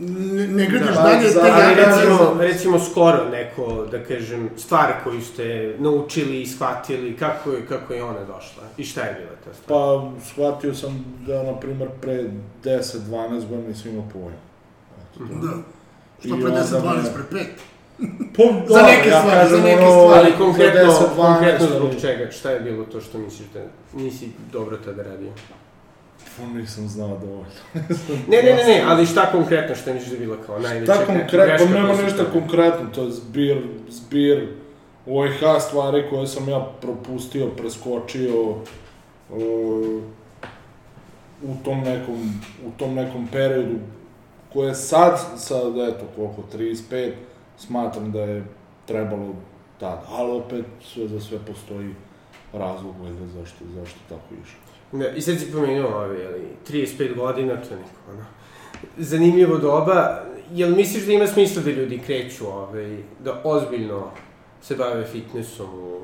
ne, ne gradiš Da, dalje za- te Ali reakcije, recimo, recimo skoro neko, da kažem, stvar koju ste naučili i shvatili, kako je, kako je ona došla i šta je bila ta stvar? Pa, shvatio sam da, na primer, pre 10-12 godina nisam imao pojma. Da. I Što pre onda 10, 12, me- pre 5. Pa, *laughs* Za neke stvari, za neke stvari. Ali konkretno, 10, 12, konkretno zbog čega? Šta je bilo to što misliš da nisi dobro tada radio? Pa nisam znao dovoljno. *laughs* Ne, ne, ne, ne, ali šta konkretno što misliš da je bilo kao najveća Šta konkretno, pa nema ništa konkretno, to je zbir, zbir OIH stvari koje sam ja propustio, preskočio o, u tom nekom, u tom nekom periodu koje sad, sad, eto, koliko, 35, smatram da je trebalo tada, ali opet sve za sve postoji razlog valjda zašto, zašto tako išlo. Da, i sad si pomenuo ove, ali, 35 godina, to je neko, ono, zanimljivo doba. Jel misliš da ima smisla da ljudi kreću, ovaj, da ozbiljno se bave fitnessom u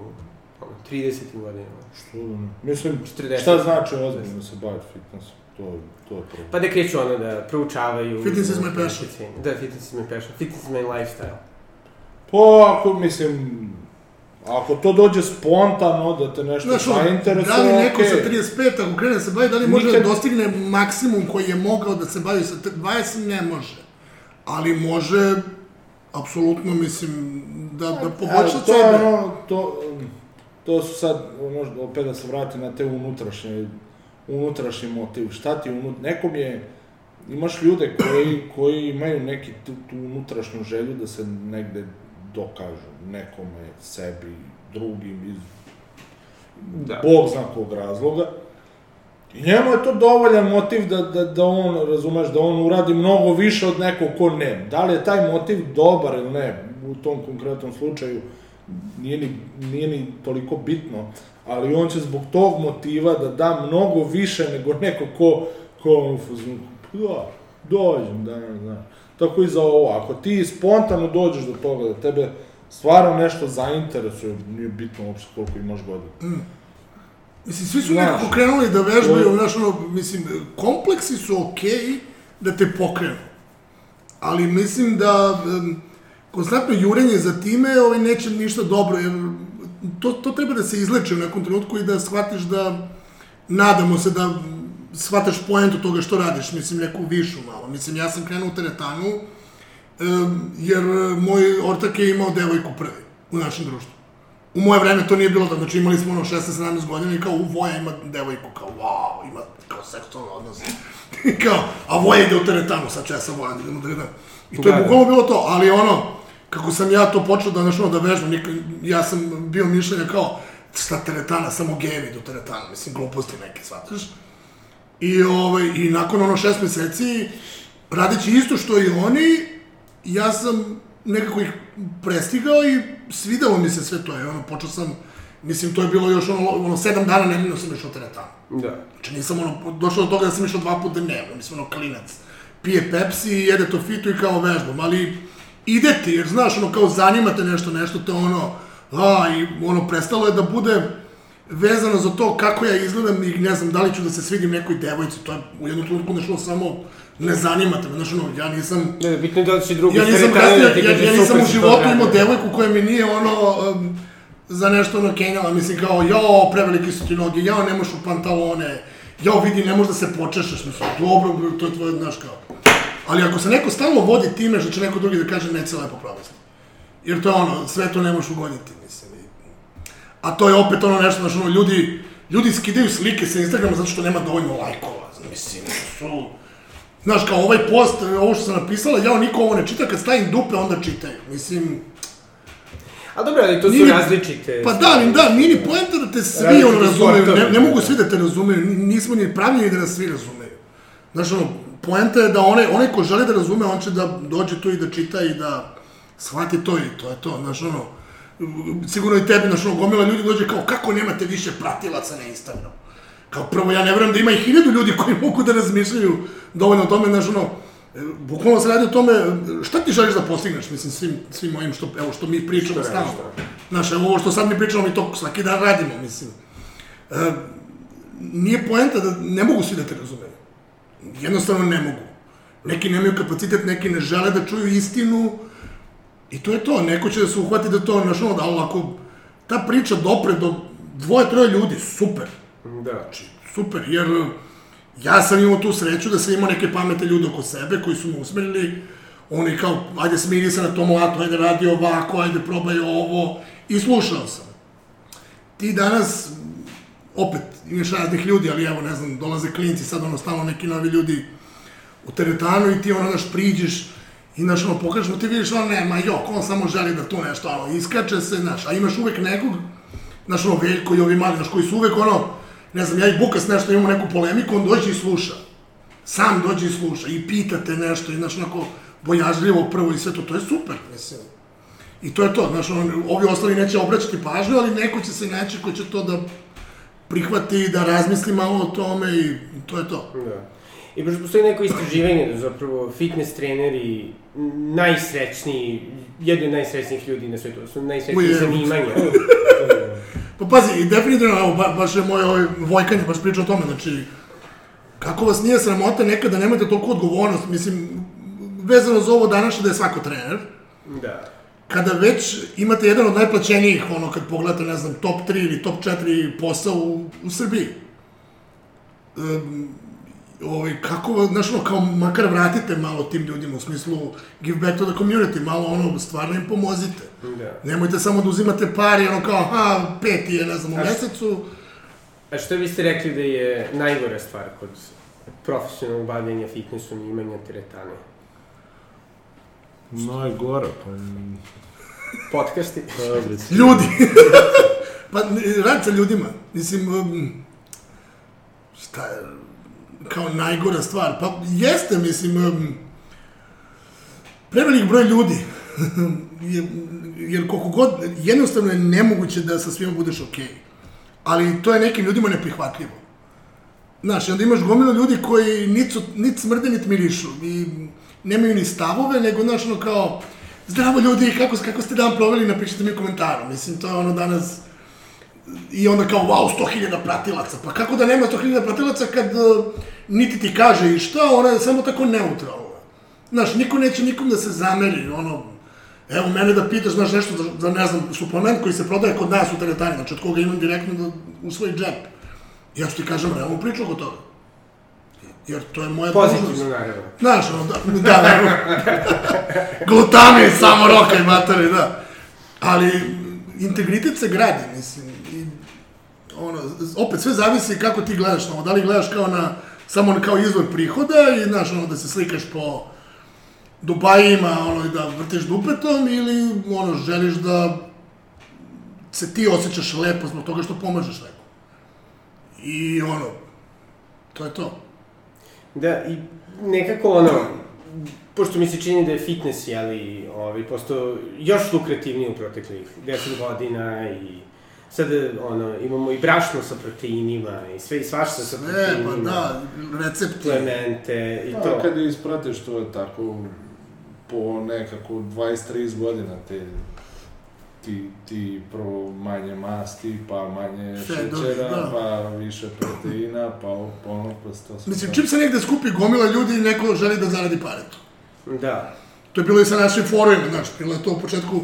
ono, 30. godinama? Što da ne? Mislim, 40. šta znači ozbiljno se baviti fitnessom? To, to je problem. Pa da kreću ono da proučavaju... Fitness is my passion. Da, fitness is my passion. Fitness is my lifestyle. Pa, ako, mislim, ako to dođe spontano, da te nešto Znaš, ono, da zainteresuje, li neko okej. sa 35, ako krene da se bavi, da li može Nikad- da dostigne maksimum koji je mogao da se bavi sa 20, ne može. Ali može, apsolutno, mislim, da, da poboljša Evo, to je sebe. ono, to, to su sad, možda opet da se vratim na te unutrašnje, unutrašnji motiv. Šta ti unut... Nekom je, imaš ljude koji, koji imaju neki tu, tu unutrašnju želju da se negde dokažu nekome, sebi, drugim, iz Da. Bog zna kog razloga. I njemu je to dovoljan motiv da, da, da on, razumeš, da on uradi mnogo više od nekog ko ne. Da li je taj motiv dobar ili ne, u tom konkretnom slučaju, nije ni, nije ni toliko bitno, ali on će zbog tog motiva da da mnogo više nego neko ko, ko on u fazonu, "Pa da, dođem, da, ne znam. Tako i za ovo, ako ti spontano dođeš do toga da tebe stvarno nešto zainteresuje, nije bitno uopšte koliko imaš godina. Mislim, svi su Znaš, nekako krenuli da vežbaju, to- znaš, ono, mislim, kompleksi su okej da te pokrenu. Ali mislim da um, konstantno jurenje za time ovaj, neće ništa dobro, jer to, to treba da se izleče u nekom trenutku i da shvatiš da, nadamo se da shvataš poentu toga što radiš, mislim, neku višu malo. Mislim, ja sam krenuo u teretanu, jer moj ortak je imao devojku prvi u našem društvu. U moje vreme to nije bilo tako, znači imali smo ono 16-17 godina i kao u Voja ima devojku, kao wow, ima kao seksualno odnos. *laughs* Kao, a Voja ide u teretanu, sad ću ja sa Vojan da idem u teretanu. I to Da, je da. bukvalno bilo to, ali ono, kako sam ja to počeo da, znaš, ono, da vežbam, ja sam bio mišljenja kao, šta teretana, samo gejevi do teretana, mislim, gluposti neke, shvataš? I, ovaj, I nakon ono šest meseci, radeći isto što i oni, ja sam nekako ih prestigao i svidelo mi se sve to. I ono, počeo sam, mislim, to je bilo još ono, ono sedam dana nedeljno sam išao u teretanu. Da. Znači nisam ono, došao do toga da sam išao dva puta dnevno, mislim, ono, klinac. Pije Pepsi, jede to fitu i kao vežbam, ali ide ti, jer znaš, ono, kao zanimate nešto, nešto te ono, a, i ono, prestalo je da bude vezano za to kako ja izgledam i ne znam da li ću da se svidim nekoj devojci, to je u jednom trenutku nešlo samo ne zanimate me, znaš ono, ja nisam... Ne, bitno je da li će drugi Ja nisam, ti ja, kaže ja nisam u si životu imao devojku koja mi nije ono, um, za nešto ono kenjala, mislim kao, jao, prevelike su ti noge, jao, nemaš u pantalone, jao, vidi, ne možeš da se počešaš, mislim, dobro, bro, to je tvoje, znaš kao. Ali ako se neko stalno vodi time što će neko drugi da kaže, neće lepo provesti. Jer to je ono, sve to ne možeš ugoditi, mislim. A to je opet ono nešto, znaš, ono, ljudi, ljudi skidaju slike sa Instagrama zato što nema dovoljno lajkova, mislim, su... Znaš, kao ovaj post, ovo što sam napisala, ja niko ovo ne čita, kad stavim dupe, onda čitaju. Mislim, A dobro, ali to su Nije- različite. pa da, da, nije ni poenta da te svi ono razumeju, ne, ne mogu svi da te razumeju, ni- nismo ni pravljeni da nas svi razumeju. Znaš, ono, poenta je da onaj, onaj ko želi da razume, on će da dođe tu i da čita i da shvati to i to je to, znaš, ono, sigurno i tebi, znaš, ono, gomila ljudi dođe kao, kako nemate više pratilaca na Instagramu? Kao prvo, ja ne verujem da ima i hiljadu ljudi koji mogu da razmišljaju dovoljno o tome, znaš, ono, bukvalno se radi o tome, šta ti želiš da postigneš, mislim, svim, svim ovim što, evo, što mi pričamo stalno. Znaš, evo ovo što sad mi pričamo, mi to svaki dan radimo, mislim. E, nije poenta da ne mogu svi da te razumeju. Jednostavno ne mogu. Neki nemaju kapacitet, neki ne žele da čuju istinu i to je to. Neko će da se uhvati da to, znaš, ono, da, ali ako ta priča dopre do dvoje, troje ljudi, super. Da. Znači, super, jer ja sam imao tu sreću da sam imao neke pamete ljude oko sebe koji su me usmerili, oni kao, ajde smiri se na tom latu, ajde radi ovako, ajde probaj ovo, i slušao sam. Ti danas, opet, imaš raznih ljudi, ali evo, ne znam, dolaze klinci, sad ono, stalno neki novi ljudi u teretanu i ti ono, znaš, priđeš i, znaš, ono, pokažeš mu, ti vidiš, ono, nema, jok, on samo želi da tu nešto, ono, iskače se, znaš, a imaš uvek nekog, znaš, ono, Veljko i ovi mali, znaš, koji su uvek, ono, ne znam, ja i Bukas nešto imamo neku polemiku, on dođe i sluša. Sam dođe i sluša i pita te nešto i, znaš, onako, bojažljivo prvo i sve to, to je super, mislim. I to je to, znaš, on, ovi ostali neće obraćati pažnju, ali neko će se naći ko će to da prihvati, da razmisli malo o tome i to je to. Da. I pošto postoji neko istraživanje da zapravo fitness treneri najsrećniji, jedni od najsrećnijih ljudi na svetu, su najsrećniji zanimanja. *laughs* Pa pazi, i definitivno, evo, ba, baš je moj ovaj Vojkan baš pričao o tome, znači, kako vas nije sramota nekada nemate toliko odgovornost, mislim, vezano za ovo današnje da je svako trener, da. Kada već imate jedan od najplaćenijih, ono, kad pogledate, ne znam, top 3 ili top 4 posao u, u Srbiji, um, ovaj, kako, znaš, ono, kao makar vratite malo tim ljudima, u smislu give back to the community, malo, ono, stvarno im pomozite. Da. Nemojte samo da uzimate pari, ono, kao, aha, peti je, ne znam, u A š- mesecu, A što biste rekli da je najgora stvar kod profesionalnog bavljenja fitnessom i imanja teretane? Najgore, pa... Podcasti? Dobro, Ljudi. *laughs* pa, rad sa ljudima. Mislim, um, šta je, kao najgora stvar. Pa, jeste, mislim, um, prevelik broj ljudi. *laughs* jer, jer koliko god, jednostavno je nemoguće da sa svima budeš okej. Ali to je nekim ljudima neprihvatljivo. Znaš, onda imaš gomilu ljudi koji nit, su, nit smrde, nit mirišu. I nemaju ni stavove, nego, znaš, ono kao, zdravo ljudi, kako, kako ste dan proveli, napišite mi u komentaru. Mislim, to je ono danas, i onda kao, wow, 100.000 pratilaca. Pa kako da nema 100.000 pratilaca kad uh, niti ti kaže i šta, ona je samo tako neutralna. Znaš, niko neće nikom da se zameri, ono, evo mene da pitaš, znaš, nešto za, za, ne znam, suplement koji se prodaje kod nas u teretani, znači od koga imam direktno da, u svoj džep. Ja ću ti kažem realnu priču oko toga. Jer to je moja Pozitivno, dužnost. naravno. Znaš, ono, da, da, naravno. *laughs* Glutami, samo roka i materi, da. Ali, integritet se gradi, mislim. I, ono, opet, sve zavisi kako ti gledaš na ovo. Da li gledaš kao na, samo kao izvor prihoda i, znaš, ono, da se slikaš po Dubajima, ono, i da vrtiš dupetom ili, ono, želiš da se ti osjećaš lepo zbog toga što pomažeš nekom. I, ono, to je to. Da, i nekako ono, pošto mi se čini da je fitness, jeli, ovaj, posto još lukrativniji u proteklih 10 godina i sad, ono, imamo i brašno sa proteinima i sve i svašta sa proteinima. pa da, recepti. Plemente i A to. kad je ispratiš, to je tako po nekako 20-30 godina te ti, ti prvo manje masti, pa manje šećera, da. pa više proteina, pa pa ono, pa to sve. Mislim, čim se negde skupi gomila ljudi i neko želi da zaradi pare to. Da. To je bilo i sa našim forumima, znaš, bilo je to u početku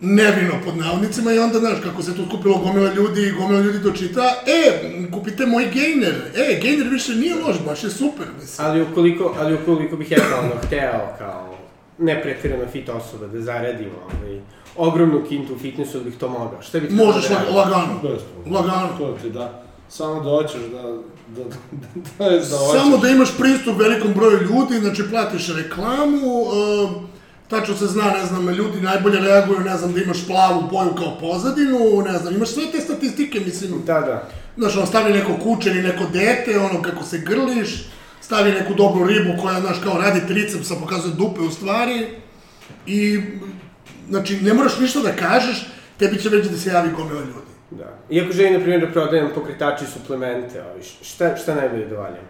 nevino pod navodnicima i onda, znaš, kako se tu skupilo gomila ljudi i gomila ljudi dočita, e, kupite moj gainer, e, gainer više nije loš, baš je super, mislim. Ali ukoliko, ali ukoliko bih ja kao ono hteo kao nepretjerano fit osoba da zaradim ovaj, ogromnu kintu u fitnessu da bih to mogao. Šta bih trebao Možeš da radim? lagano, lagano. To ti da, samo da hoćeš da, da, da, da, da hoćeš. Samo da imaš pristup velikom broju ljudi, znači platiš reklamu, uh, tačno se zna, ne znam, ljudi najbolje reaguju, ne znam, da imaš plavu boju kao pozadinu, ne znam, imaš sve te statistike, mislim, Da, da. Znaš, ono, stavi neko kuće ili neko dete, ono, kako se grliš, stavi neku dobru ribu koja, znaš, kao radi tricepsa, pokazuje dupe u stvari, i, znači, ne moraš ništa da kažeš, tebi će već da se javi gomila ljudi. Da. Iako želim, na primjer, da prodajem pokretače i suplemente, ovaj, šta, šta najbolje da valjam?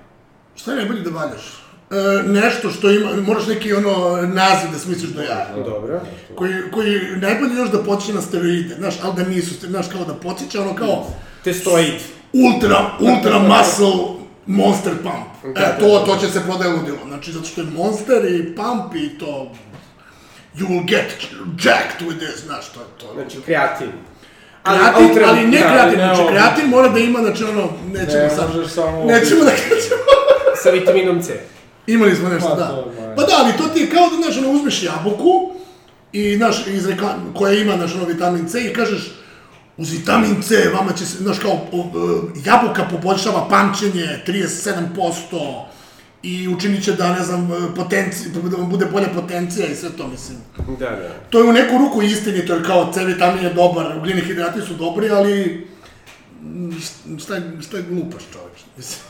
Šta je najbolje da valjaš? E, nešto što ima, moraš neki ono naziv da smisliš da ja. Dobro. Koji, koji najbolje još da počne na steroide, znaš, ali da nisu, znaš, kao da podsjeća, ono kao Testoid. ultra, ultra muscle monster pump. Da, E, da, to, da. to će se prodaje ludilo, znači, zato što je monster i pump i to, you will get jacked with this, znaš, to to. Znači, kreatin. Kreatin, ultra- ali ne da, kreatin, ne, znači kreatin mora da ima, znači ono, nećemo Ne sad, samo... nećemo da kažemo. *laughs* Sa vitaminom C. Imali smo nešto, Pa, da. to Pa da, ali to ti je kao da, znaš, ono, uzmeš jabuku i, znaš, iz rekla, koja ima, znaš, ono, vitamin C i kažeš, uz vitamin C vama će se, znaš, kao, o, e, jabuka poboljšava pamćenje 37% i učinit će da, ne znam, potenci, da vam bude bolja potencija i sve to, mislim. Da, da. To je u neku ruku istinito, jer kao C vitamin je dobar, ugljeni hidrati su dobri, ali šta, je- šta je glupaš čoveč, *laughs* mislim.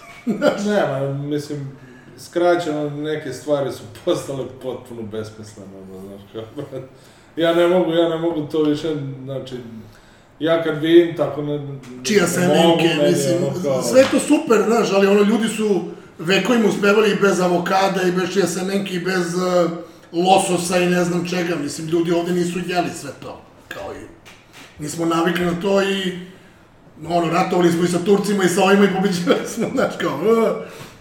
Nema, mislim, skraćeno, neke stvari su *laughs* postale potpuno besmislene, ono, znaš, kao, brate, ja ne mogu, ja ne mogu to više, znači, ja kad vidim tako ne... čija mogu, semenke, mislim, ono, kao- sve to super, znaš, ali ono, ljudi su vekovima uspevali i bez avokada, i bez čija semenke, i bez uh, lososa i ne znam čega, mislim, ljudi ovde nisu jeli sve to, kao i, nismo navikli na to i, ono, ratovali smo i sa Turcima i sa ovima i pobeđivali *laughs* smo, znaš, kao, uh,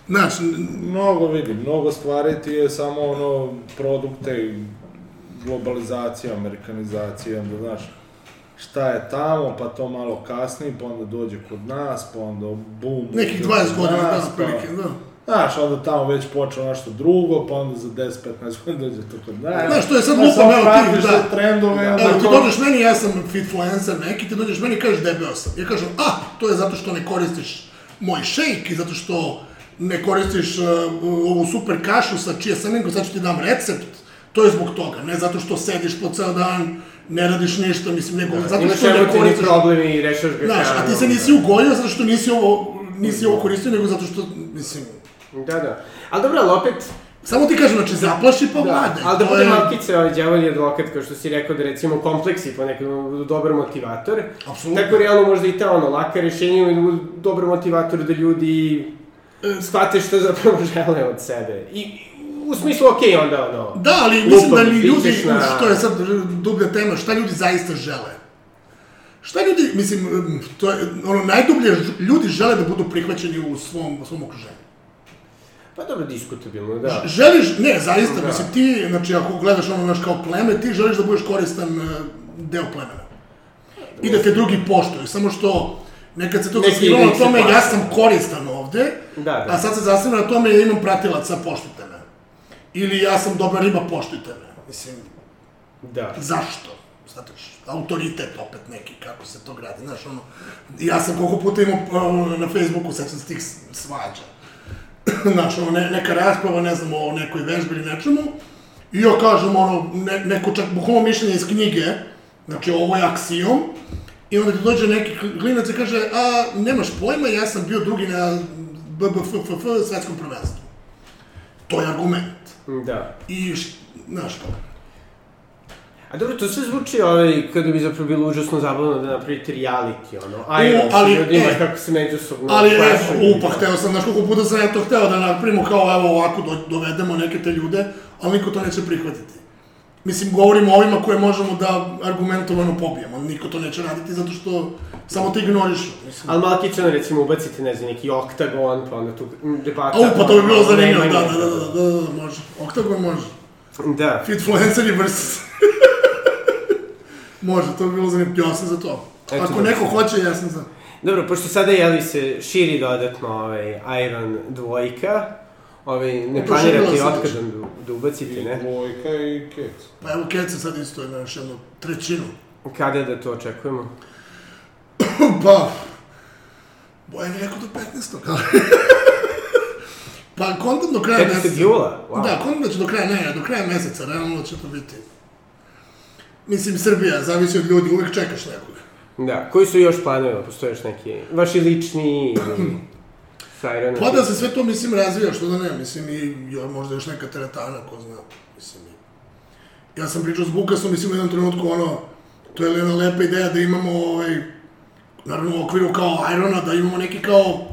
znaš, Mnogo vidim, mnogo stvari ti je samo ono produkte, globalizacija, amerikanizacija, onda znaš šta je tamo, pa to malo kasnije, pa onda dođe kod nas, pa onda bum. nekih uđe 20 kod godina, da, nas, pa- prilike, da. Znaš, onda tamo već počeo nešto drugo, pa onda za 10-15 godina dođe to kod nas. Znaš, to je sad lupam, samo evo ti, da. trendove, onda Evo, ti dođeš meni, ja sam fitfluencer neki, ti dođeš meni i kažeš debeo sam. Ja kažem, a, to je zato što ne koristiš moj shake i zato što ne koristiš uh, ovu super kašu sa čija semenkom, sad ću ti dam recept. To je zbog toga, ne zato što sediš po ceo dan, ne radiš ništa, mislim, nego zato Imaš što ne koristiš... problem i rešaš ga Znaš, a ti se nisi da. ugojio zato što nisi ovo, nisi ovo koristio, nego zato što, mislim... Da, da. Ali dobro, ali opet, Samo ti kažem, znači, zaplaši pa da, vlade. ali da bude je- malkice ovaj djavolji advokat, kao što si rekao da recimo kompleksi po nekom budu dobar motivator. Apsolutno. Tako realno možda i ta ono, laka rešenja da dobar motivator da ljudi E, shvate što zapravo *laughs* žele od sebe. I u smislu, okej, onda ono... Da, ali mislim da ni ljudi, na- što je sad dublja tema, šta ljudi zaista žele? Šta ljudi, mislim, to je, ono, najdublje, ljudi žele da budu prihvaćeni u svom, u svom okruženju. Pa dobro, diskutabilno, da. Želiš, ne, zaista, Da. mislim, ti, znači, ako gledaš ono, naš kao pleme, ti želiš da budeš koristan e, deo plemena. I da te drugi poštuju, samo što nekad se to Neki zasnivalo na tome, ja sam koristan ovde, Da, da. a sad se zasniva na tome, ja imam pratilaca, poštujte me. Ili ja sam dobra riba, poštujte me. Mislim, Da. Zašto? Znate, š- autoritet opet neki, kako se to gradi, znaš, ono, ja sam koliko puta imao na Facebooku, sećam se tih svađa, *clears throat* znaš, ono, ne, neka rasprava, ne znam, o nekoj vežbi ili nečemu, i ja kažem, ono, ne, neko čak, bukvalno mišljenje iz knjige, znači, ovo je aksijom, i onda ti dođe neki klinac i kaže, a, nemaš pojma, ja sam bio drugi na BBFFF svetskom prvenstvu. To je argument. Da. I, znaš, kao, A dobro, to sve zvuči ovaj, kada bi zapravo bilo užasno zabavno da napravite reality, ono, U, ali, ljudima e, kako se međusobno... Ali, e, plašaju. upa, hteo sam, znaš koliko puta sam ja to hteo da napravimo kao, evo ovako, do, dovedemo neke te ljude, ali niko to neće prihvatiti. Mislim, govorimo o ovima koje možemo da argumentovano pobijemo, niko to neće raditi zato što samo te ignorišu. Mislim. Ali malo kičano, recimo, ubacite, ne znam, neki oktagon, pa onda tu debata... A upa, to bi bilo o zanimljivo, da, da, da, da, da, da, može. Oktagon može. Da. Fitfluenceri versus... *laughs* može, to bi bilo zanimljivo, ja sam za to. Eto, Ako da. neko hoće, ja sam za. Dobro, pošto sada, jeli, se širi dodatno ovaj, Iron dvojka, ovaj, ne planirate i se otkazom da, da ubacite, I ne? dvojka i kec. Pa evo, Kece sad isto je na još jednu trećinu. Kada da to očekujemo? *laughs* Pa, boje mi rekao do 15. ali- *laughs* pa kontam do kraja 15. meseca. jula? Wow. Da, kontam da će do kraja, ne, do kraja meseca, realno će to biti. Mislim, Srbija, zavisi od ljudi, uvek čekaš nekog. Da, koji su još planovi, postoje još neki, vaši lični ili *clears throat* sa Ironom? Pa da se sve to, mislim, razvija, što da ne, mislim, i jo, možda još neka teretana, ko zna, mislim. Ja sam pričao s Bukasom, mislim, u jednom trenutku, ono, to je jedna lepa ideja da imamo, ovaj, naravno u okviru kao Irona, da imamo neki kao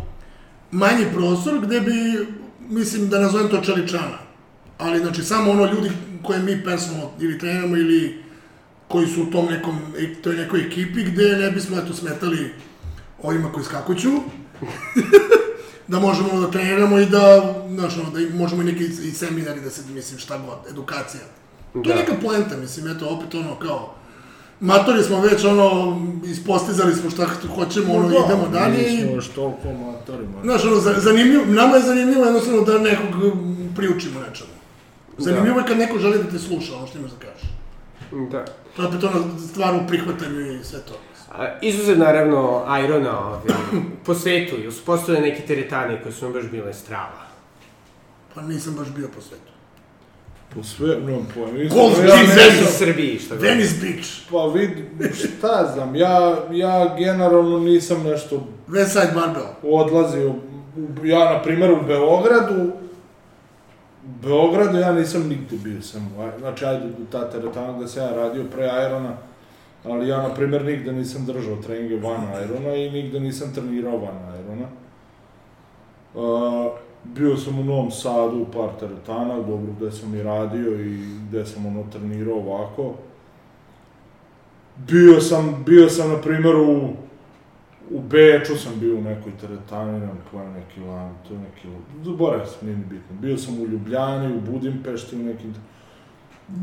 manji prostor gde bi, mislim, da nazovem to čeličana. Ali, znači, samo ono ljudi koje mi personalno ili treniramo ili koji su u tom nekom, toj nekoj ekipi gde ne bismo, eto, smetali ovima koji skakuću, *laughs* da možemo da treniramo i da, znaš, ono, da možemo i neki i seminari da se, mislim, šta god, edukacija. To Da. je neka poenta, mislim, eto, opet ono, kao, matori smo već, ono, ispostizali smo šta hoćemo, ono, idemo dalje i, Nismo još toliko amatorima. znaš, ono, za- zanimljivo, nama je zanimljivo jednostavno da nekog priučimo nečemu. Zanimljivo je kad neko želi da te sluša, ono što imaš da kažeš. Da. To je opet ono stvar u prihvatanju i sve to. A, izuzev, naravno, Irona ovaj, *clears throat* po svetu, ili su postojene neke teretane koje su nam baš bile strava? Pa nisam baš bio po svetu. Po sve, no, po. Golf ja Beach, ne Venice. U Srbiji, šta god. Venice Beach, Pa vid, šta znam, ja, ja generalno nisam nešto West Side Barbell. odlazio, u- ja na primjer u Beogradu, u Beogradu ja nisam nigde bio sam, znači ajde u ta teretana gde sam ja radio pre Irona, ali ja na primjer nigde nisam držao treninge van Irona i nigde nisam trenirao van Irona. Uh, bio sam u Novom Sadu u par teretana, dobro gde sam i radio i gde sam ono trenirao ovako. Bio sam, bio sam na primjer u U Beču sam bio u nekoj teretani, nemam pojma, neki lan, to je neki, zaboravio sam, nije ni bitno. Bio sam u Ljubljani, u Budimpešti, u nekim...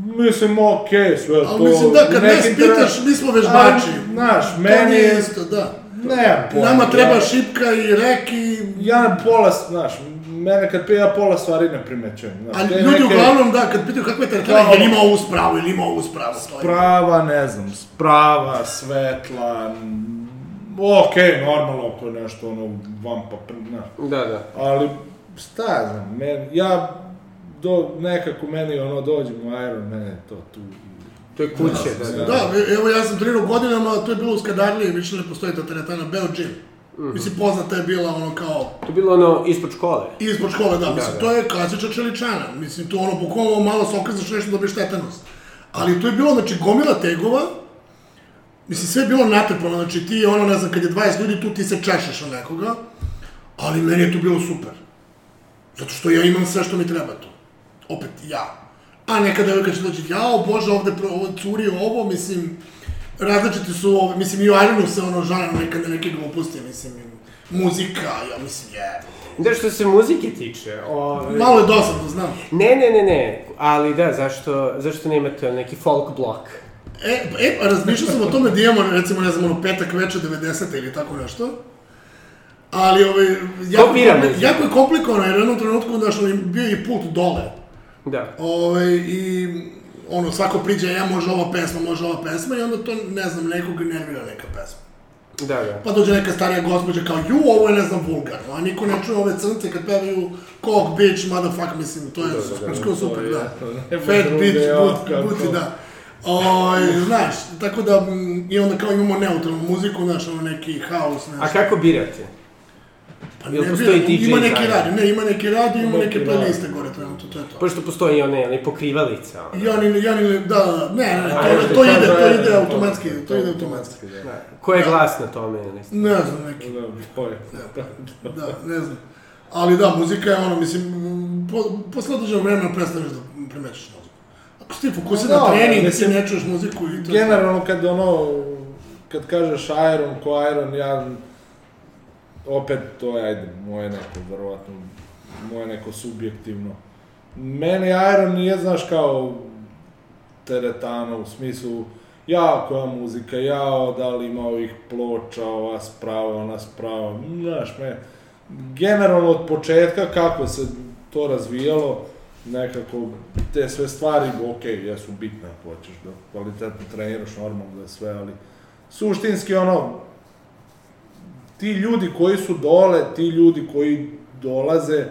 Mislim, okej, sve to... Ali mislim da, kad nas pitaš, mi smo vežbači. Znaš, To meni nije je... isto, da. Ne, pojma. Nama treba ja, šipka i rek i... Ja pola, znaš, mene kad pije, ja pola stvari ne primećujem. Znaš, A te ljudi neke uglavnom, da, kad pitaju kakva je teretana, Kao- jel ima ovu spravu, ili ima ovu spravu, je. Sprava, ne znam, sprava, svetla, okej, normalno ako je nešto ono van pa, znaš. Da, da. Ali, šta ja znam, men, ja, do, nekako meni ono, dođem u Iron, mene je to tu. To je kuće, da, da. Da, evo ja sam trenirao godinama, to je bilo u Skadarliji, više ne postoji ta teretana, Beo Gym. Mhm. Mislim, poznata je bila ono kao To je bilo ono ispod škole. ispod škole, da, mislim, da. to je klasična čeličana. Mislim, to ono, bukvalno malo se okrezaš nešto dobiješ tetanos. Ali to je bilo, znači, gomila tegova, mislim, sve je bilo natrpano, znači ti, ono, ne znam, kad je 20 ljudi tu, ti se češeš od nekoga, ali meni je to bilo super. Zato što ja imam sve što mi treba tu. Opet, ja. A neka devojka će doći, jao, bože, ovde ovo curi ovo, mislim, različiti su ove, mislim, i u Ironu se ono žana neka na neke gluposti, mislim, muzika, ja mislim, je. Da, što se muzike tiče, ovaj... Malo je dosadno, znam. Ne, ne, ne, ne, ali da, zašto, zašto nemate neki folk blok? E, e, pa razmišljao sam o tome da imamo, recimo, ne znam, ono, petak veče 90. ili tako nešto. Ali, ovaj, jako, muziku? jako je komplikovano, jer u jednom trenutku, znaš, ono, bio je i pult dole. Da. Ovaj, I, ono, svako priđe, ja može ova pesma, može ova pesma, i onda to, ne znam, nekog nervira neka pesma. Da, da. Pa dođe neka starija gospođa kao, ju, ovo je, ne znam, vulgarno, a niko ne čuje ove crnce kad pevaju cock, bitch, motherfucker, mislim, to je super, to je, da. to je, Fat *laughs* druge, bitch, but, buti, da. Oj, znaš, tako da, mm, i onda kao imamo neutralnu muziku, znaš, ono neki A znaš. kako birate? Pa ne postoji DJ ima neki zajedno? radio, ne, ima neki radio, ima Neki neke playliste gore trenutno, to je to. Pošto postoji i one, one pokrivalica. ono. Jani, Jani, da, ne, ne, A, to, to da ide, to ide to- automatski, to ide automatski. Da. Ko je glas na tome? ili? Ne znam neki, Da, da, ne znam. Ali da, muzika je ono, mislim, po, posle određenog vremena prestaneš da primećiš muziku. Ako si ti fokusiran Da, na trening, da ti ne čuješ muziku i to... Generalno kad ono, kad kažeš Iron ko Iron, ja opet to je, ajde, moje neko, verovatno, moje neko subjektivno. Meni Iron nije, znaš, kao teretana u smislu, ja koja muzika, ja da li ima ovih ploča, ova sprava, ona sprava, znaš, me, generalno od početka kako se to razvijalo, nekako te sve stvari, ok, jesu bitne hoćeš da kvalitetno treniraš, normalno da sve, ali suštinski ono, ti ljudi koji su dole, ti ljudi koji dolaze,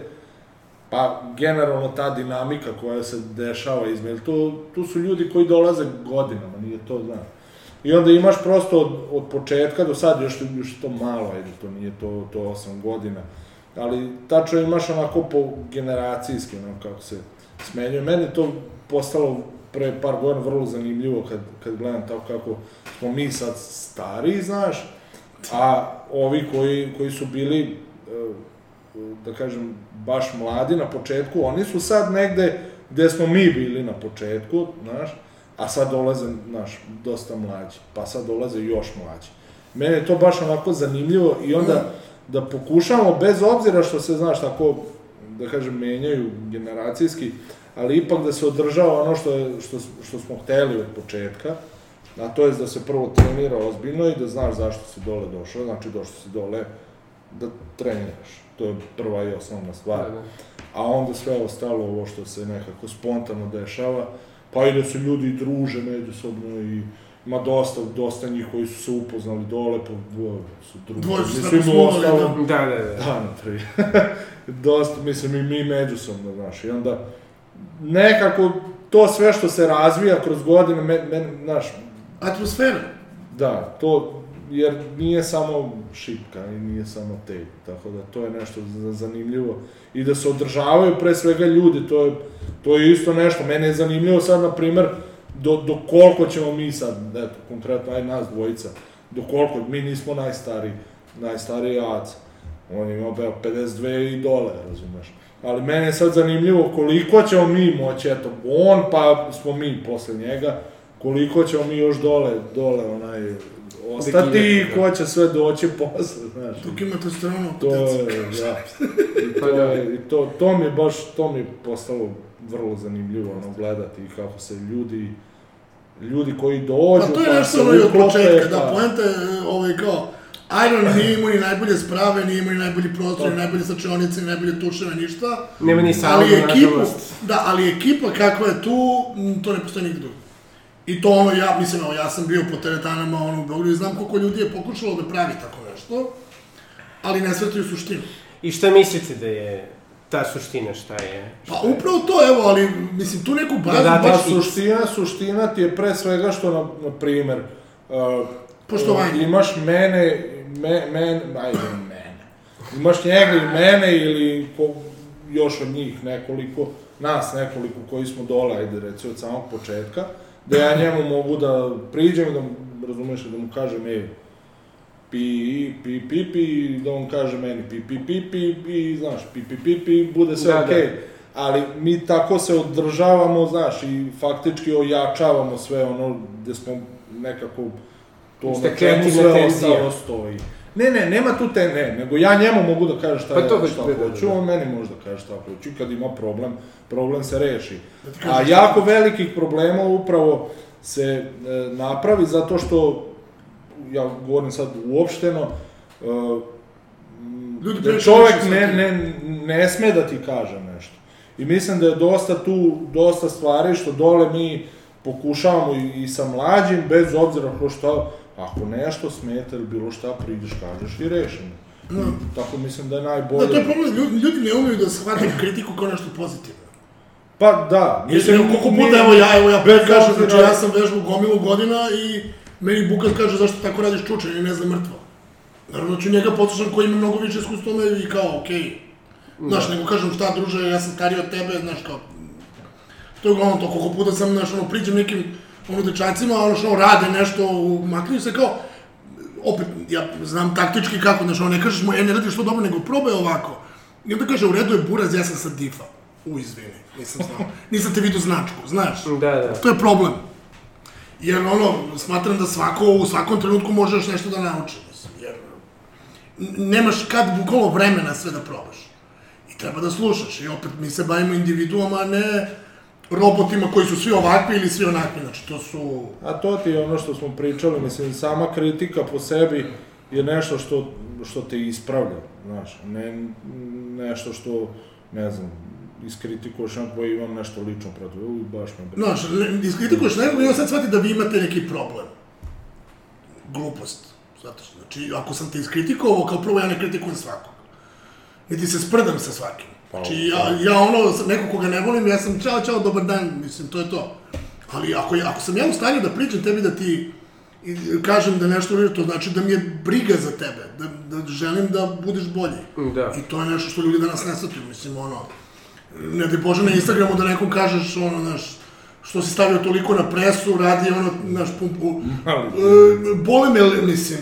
pa generalno ta dinamika koja se dešava između, tu, tu su ljudi koji dolaze godinama, nije to, znaš. I onda imaš prosto od, od početka do sad, još, još to malo, ajde, to nije to, to 8 godina, ali tačno imaš onako po generacijski, ono, kako se smenjuje. Meni to postalo pre par godina vrlo zanimljivo kad, kad gledam tako kako smo mi sad stari, znaš, a ovi koji, koji su bili, e, da kažem, baš mladi na početku, oni su sad negde gde smo mi bili na početku, znaš, a sad dolaze, znaš, dosta mlađi, pa sad dolaze još mlađi. Mene je to baš onako zanimljivo i onda da pokušamo, bez obzira što se, znaš, tako, da kažem, menjaju generacijski, ali ipak da se održava ono što, je, što, što smo hteli od početka, a to je da se prvo trenira ozbiljno i da znaš zašto si dole došao, znači došao si dole da treniraš. To je prva i osnovna stvar. Da, da. A onda sve ostalo ovo što se nekako spontano dešava, pa i da se ljudi druže međusobno i ima dosta, dosta njih koji su se upoznali dole, pa dvoje su drugi. Dvoje su se smuvali, uostalom- Da, da, da. Da, na prvi. *laughs* dosta, mislim, i mi međusobno, znaš, i onda nekako to sve što se razvija kroz godine, men, men, znaš, Atmosfera. da, to, jer nije samo šipka i nije samo tape, tako da to je nešto za- zanimljivo. I da se održavaju pre svega ljudi, to je, to je isto nešto. Mene je zanimljivo sad, na primer, do, do koliko ćemo mi sad, eto, konkretno, aj nas dvojica, do koliko, mi nismo najstariji, najstariji Aca. On ima beo 52 i dole, razumeš. Ali mene je sad zanimljivo koliko ćemo mi moći, eto, on pa smo mi posle njega, koliko ćemo mi još dole, dole onaj, ostati i ko će sve doći *laughs* posle, znaš. Dok ima testosterona u To je, da. *laughs* I to, je, i to, to mi je baš, to mi je postalo vrlo zanimljivo, ono, gledati i kako se ljudi, ljudi koji dođu, Pa to je se nešto ono i od početka, da, pa- poenta je ovaj kao, Iron *laughs* nije imao ni najbolje sprave, nije imao ni najbolji prostor, ni najbolje slačionice, ni najbolje tuševe, ništa. Nema ni Ali sauna, ekipu, nažalost. da, ali ekipa kakva je tu, to ne postoji nigde drugo. I to ono, ja, mislim, evo, ja sam bio po teretanama, ono, u Beogradu i znam koliko ljudi je pokušalo da pravi tako nešto, ali ne svetaju suštinu. I šta mislite da je ta suština, šta je? Pa upravo to, evo, ali, mislim, tu neku bazu, Da, da, Pa baš, suština, suština ti je pre svega što, na, na primer, uh, Poštovanje. imaš mene, me, men, ajde, mene. Imaš njega i mene ili ko, još od njih nekoliko, nas nekoliko koji smo dole, ajde reci, od samog početka, da ja njemu mogu da priđem, da mu, razumeš, da mu kažem, ej, pi, pi, pi, pi, da on kaže meni pi, pi, pi, pi, i znaš, pi, pi, pi, pi, bude sve Da, da. okej. Ali mi tako se održavamo, znaš, i faktički ojačavamo sve ono gde smo nekako to na čemu sve ostalo stoji. Ne, ne, nema tu te, ne, nego ja njemu mogu da kažem šta, Pa to hoću, šta da, da, da, hoću, da. on meni može da kaže šta hoću i kad ima problem, problem se reši. ti A jako velikih problema upravo se e, napravi zato što, ja govorim sad uopšteno, e, Ljudi da čovek ne, ne, ne sme da ti kaže nešto. I mislim da je dosta tu, dosta stvari što dole mi pokušavamo i, i sa mlađim, bez obzira ko šta, ako nešto smeta ili bilo šta, priđeš, kažeš i rešimo. Da. Tako mislim da je najbolje. Da, to je problem, ljudi, ljudi ne umeju da shvataju kritiku kao nešto pozitivno. Pa da, Mislim, mislim, koliko mi- puta, evo ja, evo ja bez kažem, znači ja sam vežbao gomilu godina i meni Bukas kaže zašto tako radiš čuče i ne znam mrtvo. Naravno da ću njega poslušam koji ima mnogo više iskustva i kao, okej. Okay. Znaš, nego kažem šta druže, ja sam stariji od tebe, znaš kao, to je uglavnom to, koliko puta sam, znaš, ono, priđem nekim, ono, dečacima, ono, što rade nešto, makniju se kao, opet, ja znam taktički kako, znaš, ono, ne kažeš mu, e, ne radiš to dobro, nego probaj ovako. I onda kaže, u redu je buraz, ja sam sa difa. U, izvini, nisam znao. *laughs* Nisam te vidio značku, znaš. Da, da. To je problem. Jer ono, smatram da svako, u svakom trenutku možeš nešto da nauči, jer nemaš kad bukvalno vremena sve da probaš. I treba da slušaš. I opet mi se bavimo individuama, a ne robotima koji su svi ovakvi ili svi onakvi. Znači, to su... A to ti je ono što smo pričali, mislim, sama kritika po sebi je nešto što, što te ispravlja, znaš, ne nešto što, ne znam, iskritikuješ nekog koji imam nešto lično protiv, uj, baš me bre. Znaš, iskritikuješ nekog i on sad shvati da vi imate neki problem. Glupost. Zato što, znači, ako sam te iskritikovao, kao prvo ja ne kritikujem svakog. Niti se sprdam sa svakim. Znači, ja, ja ono, neko koga ne volim, ja sam čao, čao, dobar dan, mislim, to je to. Ali ako, ako sam ja u stanju da pričam tebi da ti i kažem da nešto uradim, to znači da mi je briga za tebe, da, da želim da budeš bolji. Da. I to je nešto što ljudi danas ne shvataju, mislim, ono, ne ti Bože na Instagramu da nekom kažeš, ono, znaš, što si stavio toliko na presu, radi, ono, znaš, pumpu, Ali- e, bole me, mislim,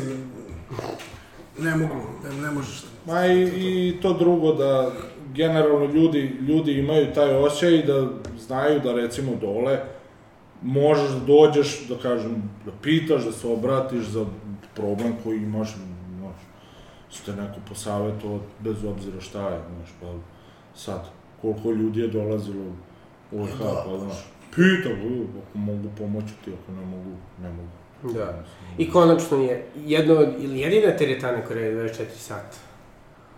ne mogu, ne, ne možeš. Ma i, i to drugo da generalno ljudi, ljudi imaju taj osjećaj da znaju da recimo dole možeš da dođeš, da kažem, da pitaš, da se obratiš za problem koji imaš, znaš, ste neko posavetovao, bez obzira šta je, znaš, pa sad, koliko ljudi je dolazilo u OH, Da, pa znaš, pitam, u, ako mogu pomoći ti, ako ne mogu, ne mogu. Da. I konačno je jedno od, ili jedina teretana koja radi 24 sata.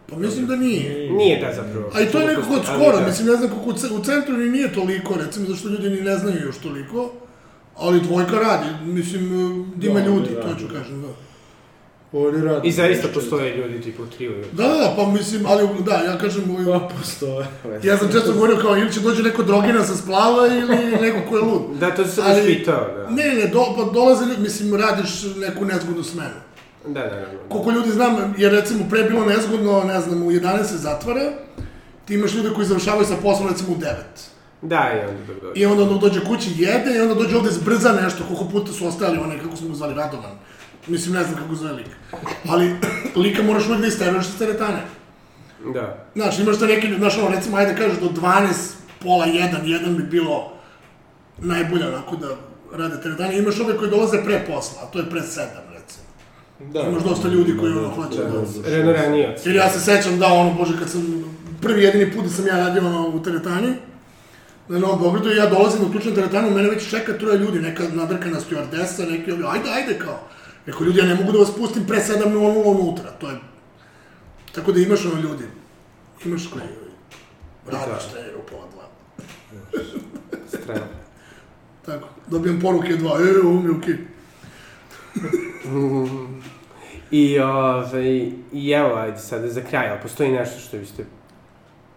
Pa mislim da nije. Nije da zapravo. A i to je nekako od Ali skoro, da. mislim, ne znam kako u ce- u centru ni nije toliko, recimo, zašto ljudi ni ne znaju još toliko, ali dvojka radi, mislim, da ima Da, ljudi, da, to da. ću kažem, da. Oni radi. I zaista postoje ljudi tipa u triju. Da, da, da, pa mislim, ali da, ja kažem, Pa postoje. ja sam često govorio kao ili će dođe neko drogiran sa splava ili neko ko je lud. Da, to sam Ali- ali... pitao, da. Ne, ne, do, pa dolaze, ljudi, mislim, radiš neku nezgodnu smenu. Da, da, da. Koliko ljudi znam, jer recimo pre bilo nezgodno, ne znam, u 11 se zatvara, ti imaš ljude koji završavaju sa poslom recimo u 9. Da, i onda dok dođe. I onda on dođe kući, jede i onda dođe ovde zbrza nešto, koliko puta su ostali onaj, kako smo ga zvali, Radovan. Mislim, ne znam kako zove lik. Ali *clears throat* lika moraš uvek da isteruješ sa teretane. Da. Znaš, imaš da neki, znaš, ono, recimo, ajde kažeš do 12, pola 1, 1 bi bilo najbolje onako da rade teretane. Imaš ove koji dolaze pre posla, a to je pre 7, recimo. Da. Imaš dosta ljudi koji ono hoće da... Reno ranioc. Jer ja se sećam da, ono, bože, kad sam, prvi jedini put da sam ja radio ono, u teretani, na Novom Beogradu, ja dolazim u ključnu teretanu, mene već čeka troje ljudi, neka nadrkana stewardesa, neki ovi, ajde, ajde, kao. Rekao, ljudi, ja ne mogu da vas pustim pre 7.00 unutra, to je... Tako da imaš ono ljudi, imaš koji radiš Da. te u pola dva. Strano. *laughs* Tako, dobijem poruke dva, e, ovo mi je okej. I, ovaj, i evo, ajde sada za kraj, ali postoji nešto što biste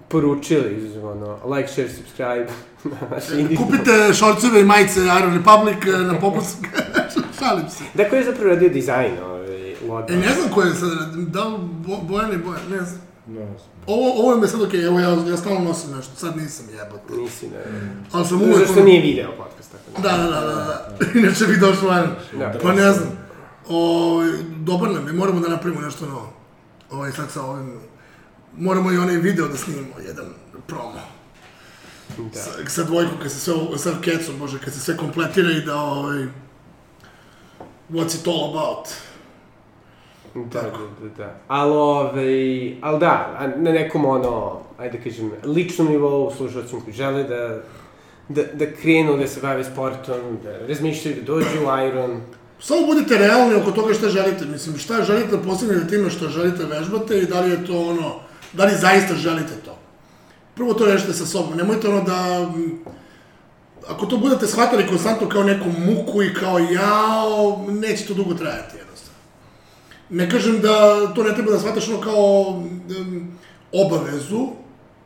poručili, ono, like, share, subscribe, *laughs* individualne- Kupite šorceve i majice Iron Republic e, na popust. *laughs* Šalim se. Da, ko je zapravo radio dizajn, ovaj, logo? E, ne znam ko je sad, da li Bo- Bojan ili Bojan, ne znam. Ne znam. Ovo, ovo je me sad okej, evo ja, ja stalno nosim nešto, sad nisam jebote. Nisi, ne. Ali sam uvek... Zašto ono- nije video podcast, tako Da, da, da, da, da. *laughs* Inače bi došlo van. Da. Pa ne znam. O, dobar nam je, moramo da napravimo nešto novo. Ovaj, sad sa ovim... Moramo i onaj video da snimimo, jedan promo. Da. Sa, sa dvojkom, kad se sve, sa kecom, bože, kad se sve kompletira i da, ovaj... What's it all about? Da, da, da, da. Ali, ovaj, ali da, na nekom ono, ajde da kažem, ličnom nivou slušalcima koji žele da, da, da krenu da se bave sportom, da razmišljaju da dođu u Iron, Samo budite realni oko toga šta želite. Mislim, šta želite da postignete time što želite vežbate i da li je to ono, da li zaista želite to. Prvo to rešite sa sobom. Nemojte ono da... Ako to budete shvatali konstantno kao neku muku i kao jao, neće to dugo trajati jednostavno. Ne kažem da to ne treba da shvataš ono kao um, obavezu,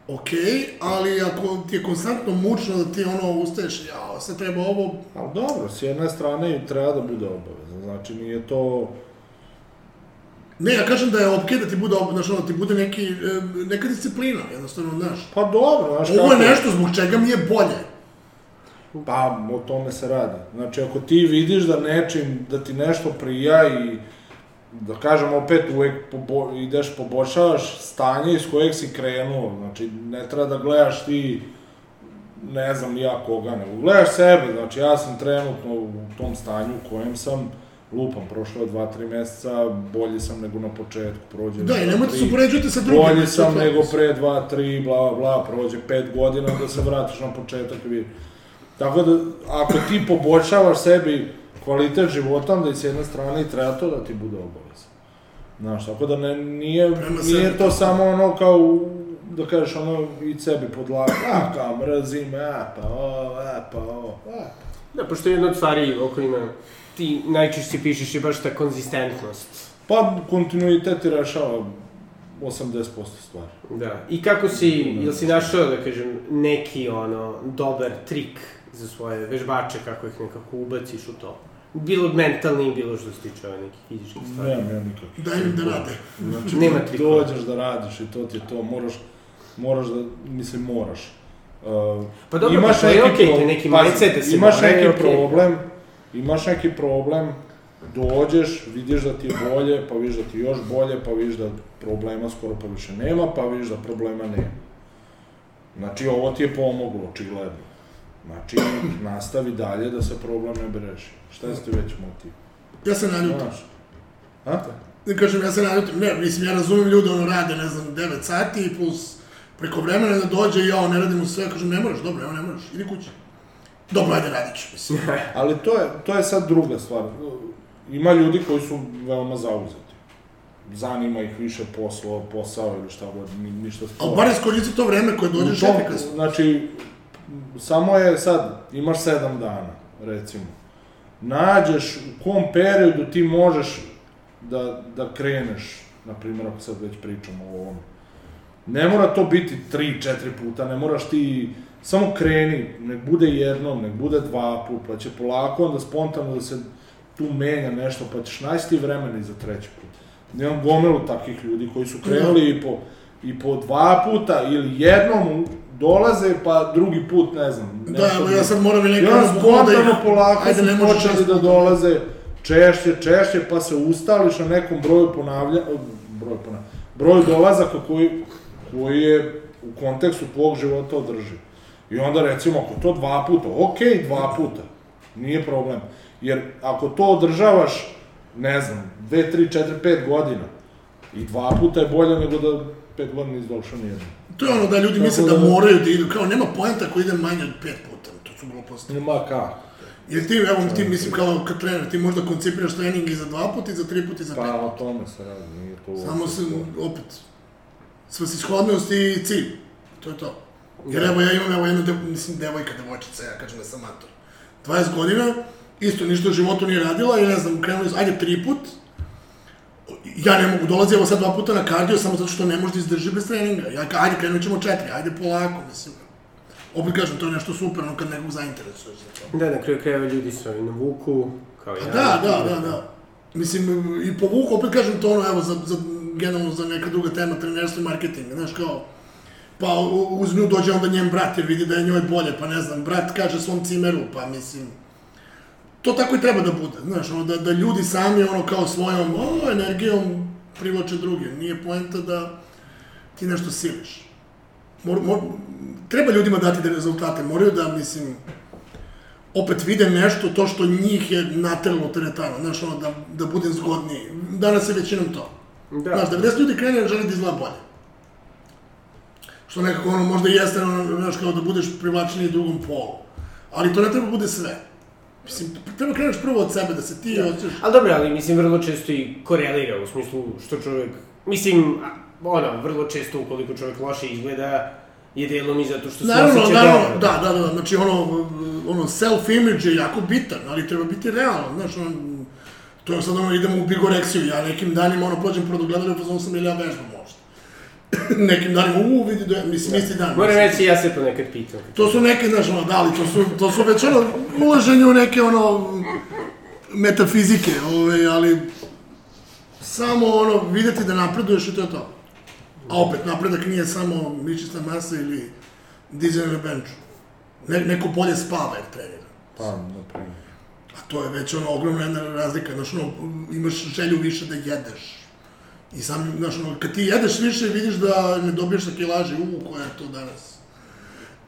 okej, ali ako ti je konstantno mučno da ti ono ustaješ, jao, sad treba ovo, Ali dobro, s jedne strane i treba da bude obavezno, znači nije to... Ne, ja kažem da je okej da ti bude, znaš, ono, ti bude neki, neka disciplina, jednostavno, znaš. Pa dobro, znaš Ovo je kako- nešto zbog čega mi je bolje. Pa, o tome se radi. Znači, ako ti vidiš da nečim, da ti nešto prija i da kažem opet uvek pobo, ideš, poboljšavaš stanje iz kojeg si krenuo, znači ne treba da gledaš ti ne znam ja koga, nego gledaš sebe, znači ja sam trenutno u tom stanju u kojem sam lupam, prošlo je dva, tri meseca, bolji sam nego na početku, prođe Da, i nemojte se upoređujete sa drugim. Bolji sam nego pre 2, 3, bla, bla, bla, prođe 5 godina da se vratiš na početak i vidi. Tako da, ako ti poboljšavaš sebi kvalitet života, onda i s jedne strane i treba to da ti bude obaveza. Znaš, tako da ne, nije, Prema nije to samo ono kao, da kažeš ono, i sebi pod glavu, a kao mrzim, a pa ovo, a pa ovo, a. Da, pošto jedna od stvari o kojima ti najčešće pišeš je baš ta konzistentnost. Pa kontinuitet ti rešava 80% stvari. Da. I kako si, jel si našao, da kažem, neki, ono, dobar trik za svoje vežbače, kako ih nekako ubaciš u to? Bilo mentalni, bilo što se tiče ove nekih fizičkih stvari. Nemam ja nikak. Daj im da rade. Znači, Nema ti trikova. dođeš da radiš i to ti je to, moraš, moraš da, mislim, moraš. Uh, Pa dobro, pa to je okej, pro- je neki mindset da se Imaš neki okej. problem, imaš neki problem, dođeš, vidiš da ti je bolje, pa vidiš da ti je još bolje, pa vidiš da problema skoro pa više nema, pa vidiš da problema nema. Znači, ovo ti je pomoglo, očigledno. Znači, nastavi dalje da se problem ne breši. Šta je ti već motiv? Ja se naljutim. Znaš? A? Ne kažem, ja se naljutim. Ne, mislim, ja razumem ljude, ono, rade, ne znam, 9 sati plus preko vremena da dođe i ja, ne radim u sve, kažem, ne moraš, dobro, evo, ne moraš, idi kući. Dobro, ajde, radit ću, mislim. *laughs* Ali to je, to je sad druga stvar. Ima ljudi koji su veoma zauzeti. Zanima ih više poslo, posao ili šta god, ni, ništa Ali sporo. bar iskoristi to vreme koje dođeš efikasno. Znači, samo je sad, imaš sedam dana, recimo. Nađeš u kom periodu ti možeš da, da kreneš, na primjer, ako sad već pričamo o ovom. Ne mora to biti tri, četiri puta, ne moraš ti, samo kreni, nek bude jednom, nek bude dva put, pa će polako onda spontano da se tu menja nešto, pa ćeš najsti vremena i za treći put. Imam gomilu takvih ljudi koji su krenuli i po, i po dva puta ili jednom dolaze, pa drugi put, ne znam. Da, evo, ja sad moram i I neka onda zbog spontano polako Ajde, su ne počeli da dolaze češće, češće, pa se ustališ na nekom broju ponavlja, broj ponavlja, broju dolazaka koji, koji je u kontekstu tvog života održiv. I onda recimo, ako to dva puta, okej, dva puta, nije problem. Jer ako to održavaš, ne znam, dve, tri, četiri, pet godina, i dva puta je bolje nego da pet godina nisi došao nijedno. To je ono da ljudi misle da da- moraju da idu, kao nema poenta ako ide manje od pet puta, to su gluposti. Ma kako? Jer ti, evo, ti mislim kao kad trener, ti možda koncipiraš trening i za dva puta, i za tri puta, i za pet. Pa o tome se radi, nije to Samo se, opet, svrsishodnost i cilj. To je to. Jer evo ja imam, evo jednu, de, mislim, devojka, devojčica, ja kažem da sam mator. 20 godina, isto ništa u životu nije radila i ne znam, krenuli su, ajde tri put, ja ne mogu, dolazi evo sad dva puta na kardio samo zato što ne može da izdrži bez treninga. Ja ajde, krenut ćemo četiri, ajde polako, mislim. Opet kažem, to je nešto super, ono kad nekog zainteresuješ za to. Da, na kraju krajeva ljudi su i na vuku, kao ja. Pa da, da, da, da. Mislim, i povuku, opet kažem to ono, evo, za, za, generalno za neka druga tema, trenerstvo i marketing, znaš, kao, pa uz nju dođe onda njen brat, jer vidi da je njoj bolje, pa ne znam, brat kaže svom cimeru, pa mislim, to tako i treba da bude, znaš, ono, da, da ljudi sami, ono, kao svojom, o, energijom privlače druge, nije poenta da ti nešto siliš. Mor, mor, treba ljudima dati da rezultate, moraju da, mislim, opet vide nešto, to što njih je nateralo teretano, znaš, ono, da, da bude zgodniji. Danas je većinom to. Da. Znaš, 90 ljudi krene da želi da izgleda bolje. Što nekako, ono, možda i jeste, ono, znaš, kao da budeš privlačniji drugom polu. Ali to ne treba bude sve. Mislim, treba kreneš prvo od sebe, da se ti da. osjećaš... Ali dobro, ali mislim vrlo često i korelira u smislu što čovjek, mislim, ono, vrlo često ukoliko čovjek loše izgleda, je delom i zato što se Naravno, osjeća naravno, dobro. da, da, da, znači ono, ono self-image je jako bitan, ali treba biti realno, znaš, ono, to je sad ono, idemo u bigoreksiju, ja nekim danima, ono, prođem pored ogledala, pa znam sam ili ja vežbam možda. *coughs* nekim danima, u, vidi, da, mislim, isti dan. Moram reći, ja se ponekad pitam. To su neke, znaš, ono, da li, to su, to su već, ono, ulaženje u neke, ono, metafizike, ove, ali, samo ono, videti da napreduješ i to je to. A opet, napredak nije samo mišićna masa ili dizanje na benču. Ne, neko bolje spava jer trenira. Pa, na primjer. A to je već ono ogromna jedna razlika, znaš, ono, imaš želju više da jedeš. I sam, znaš, ono, kad ti jedeš više vidiš da ne dobiješ sa kilaži, u, koja je to danas.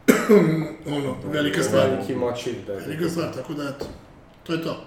*clears throat* ono, velika stvar. Veliki moćir, da. Velika stvar, tako da eto, to je to.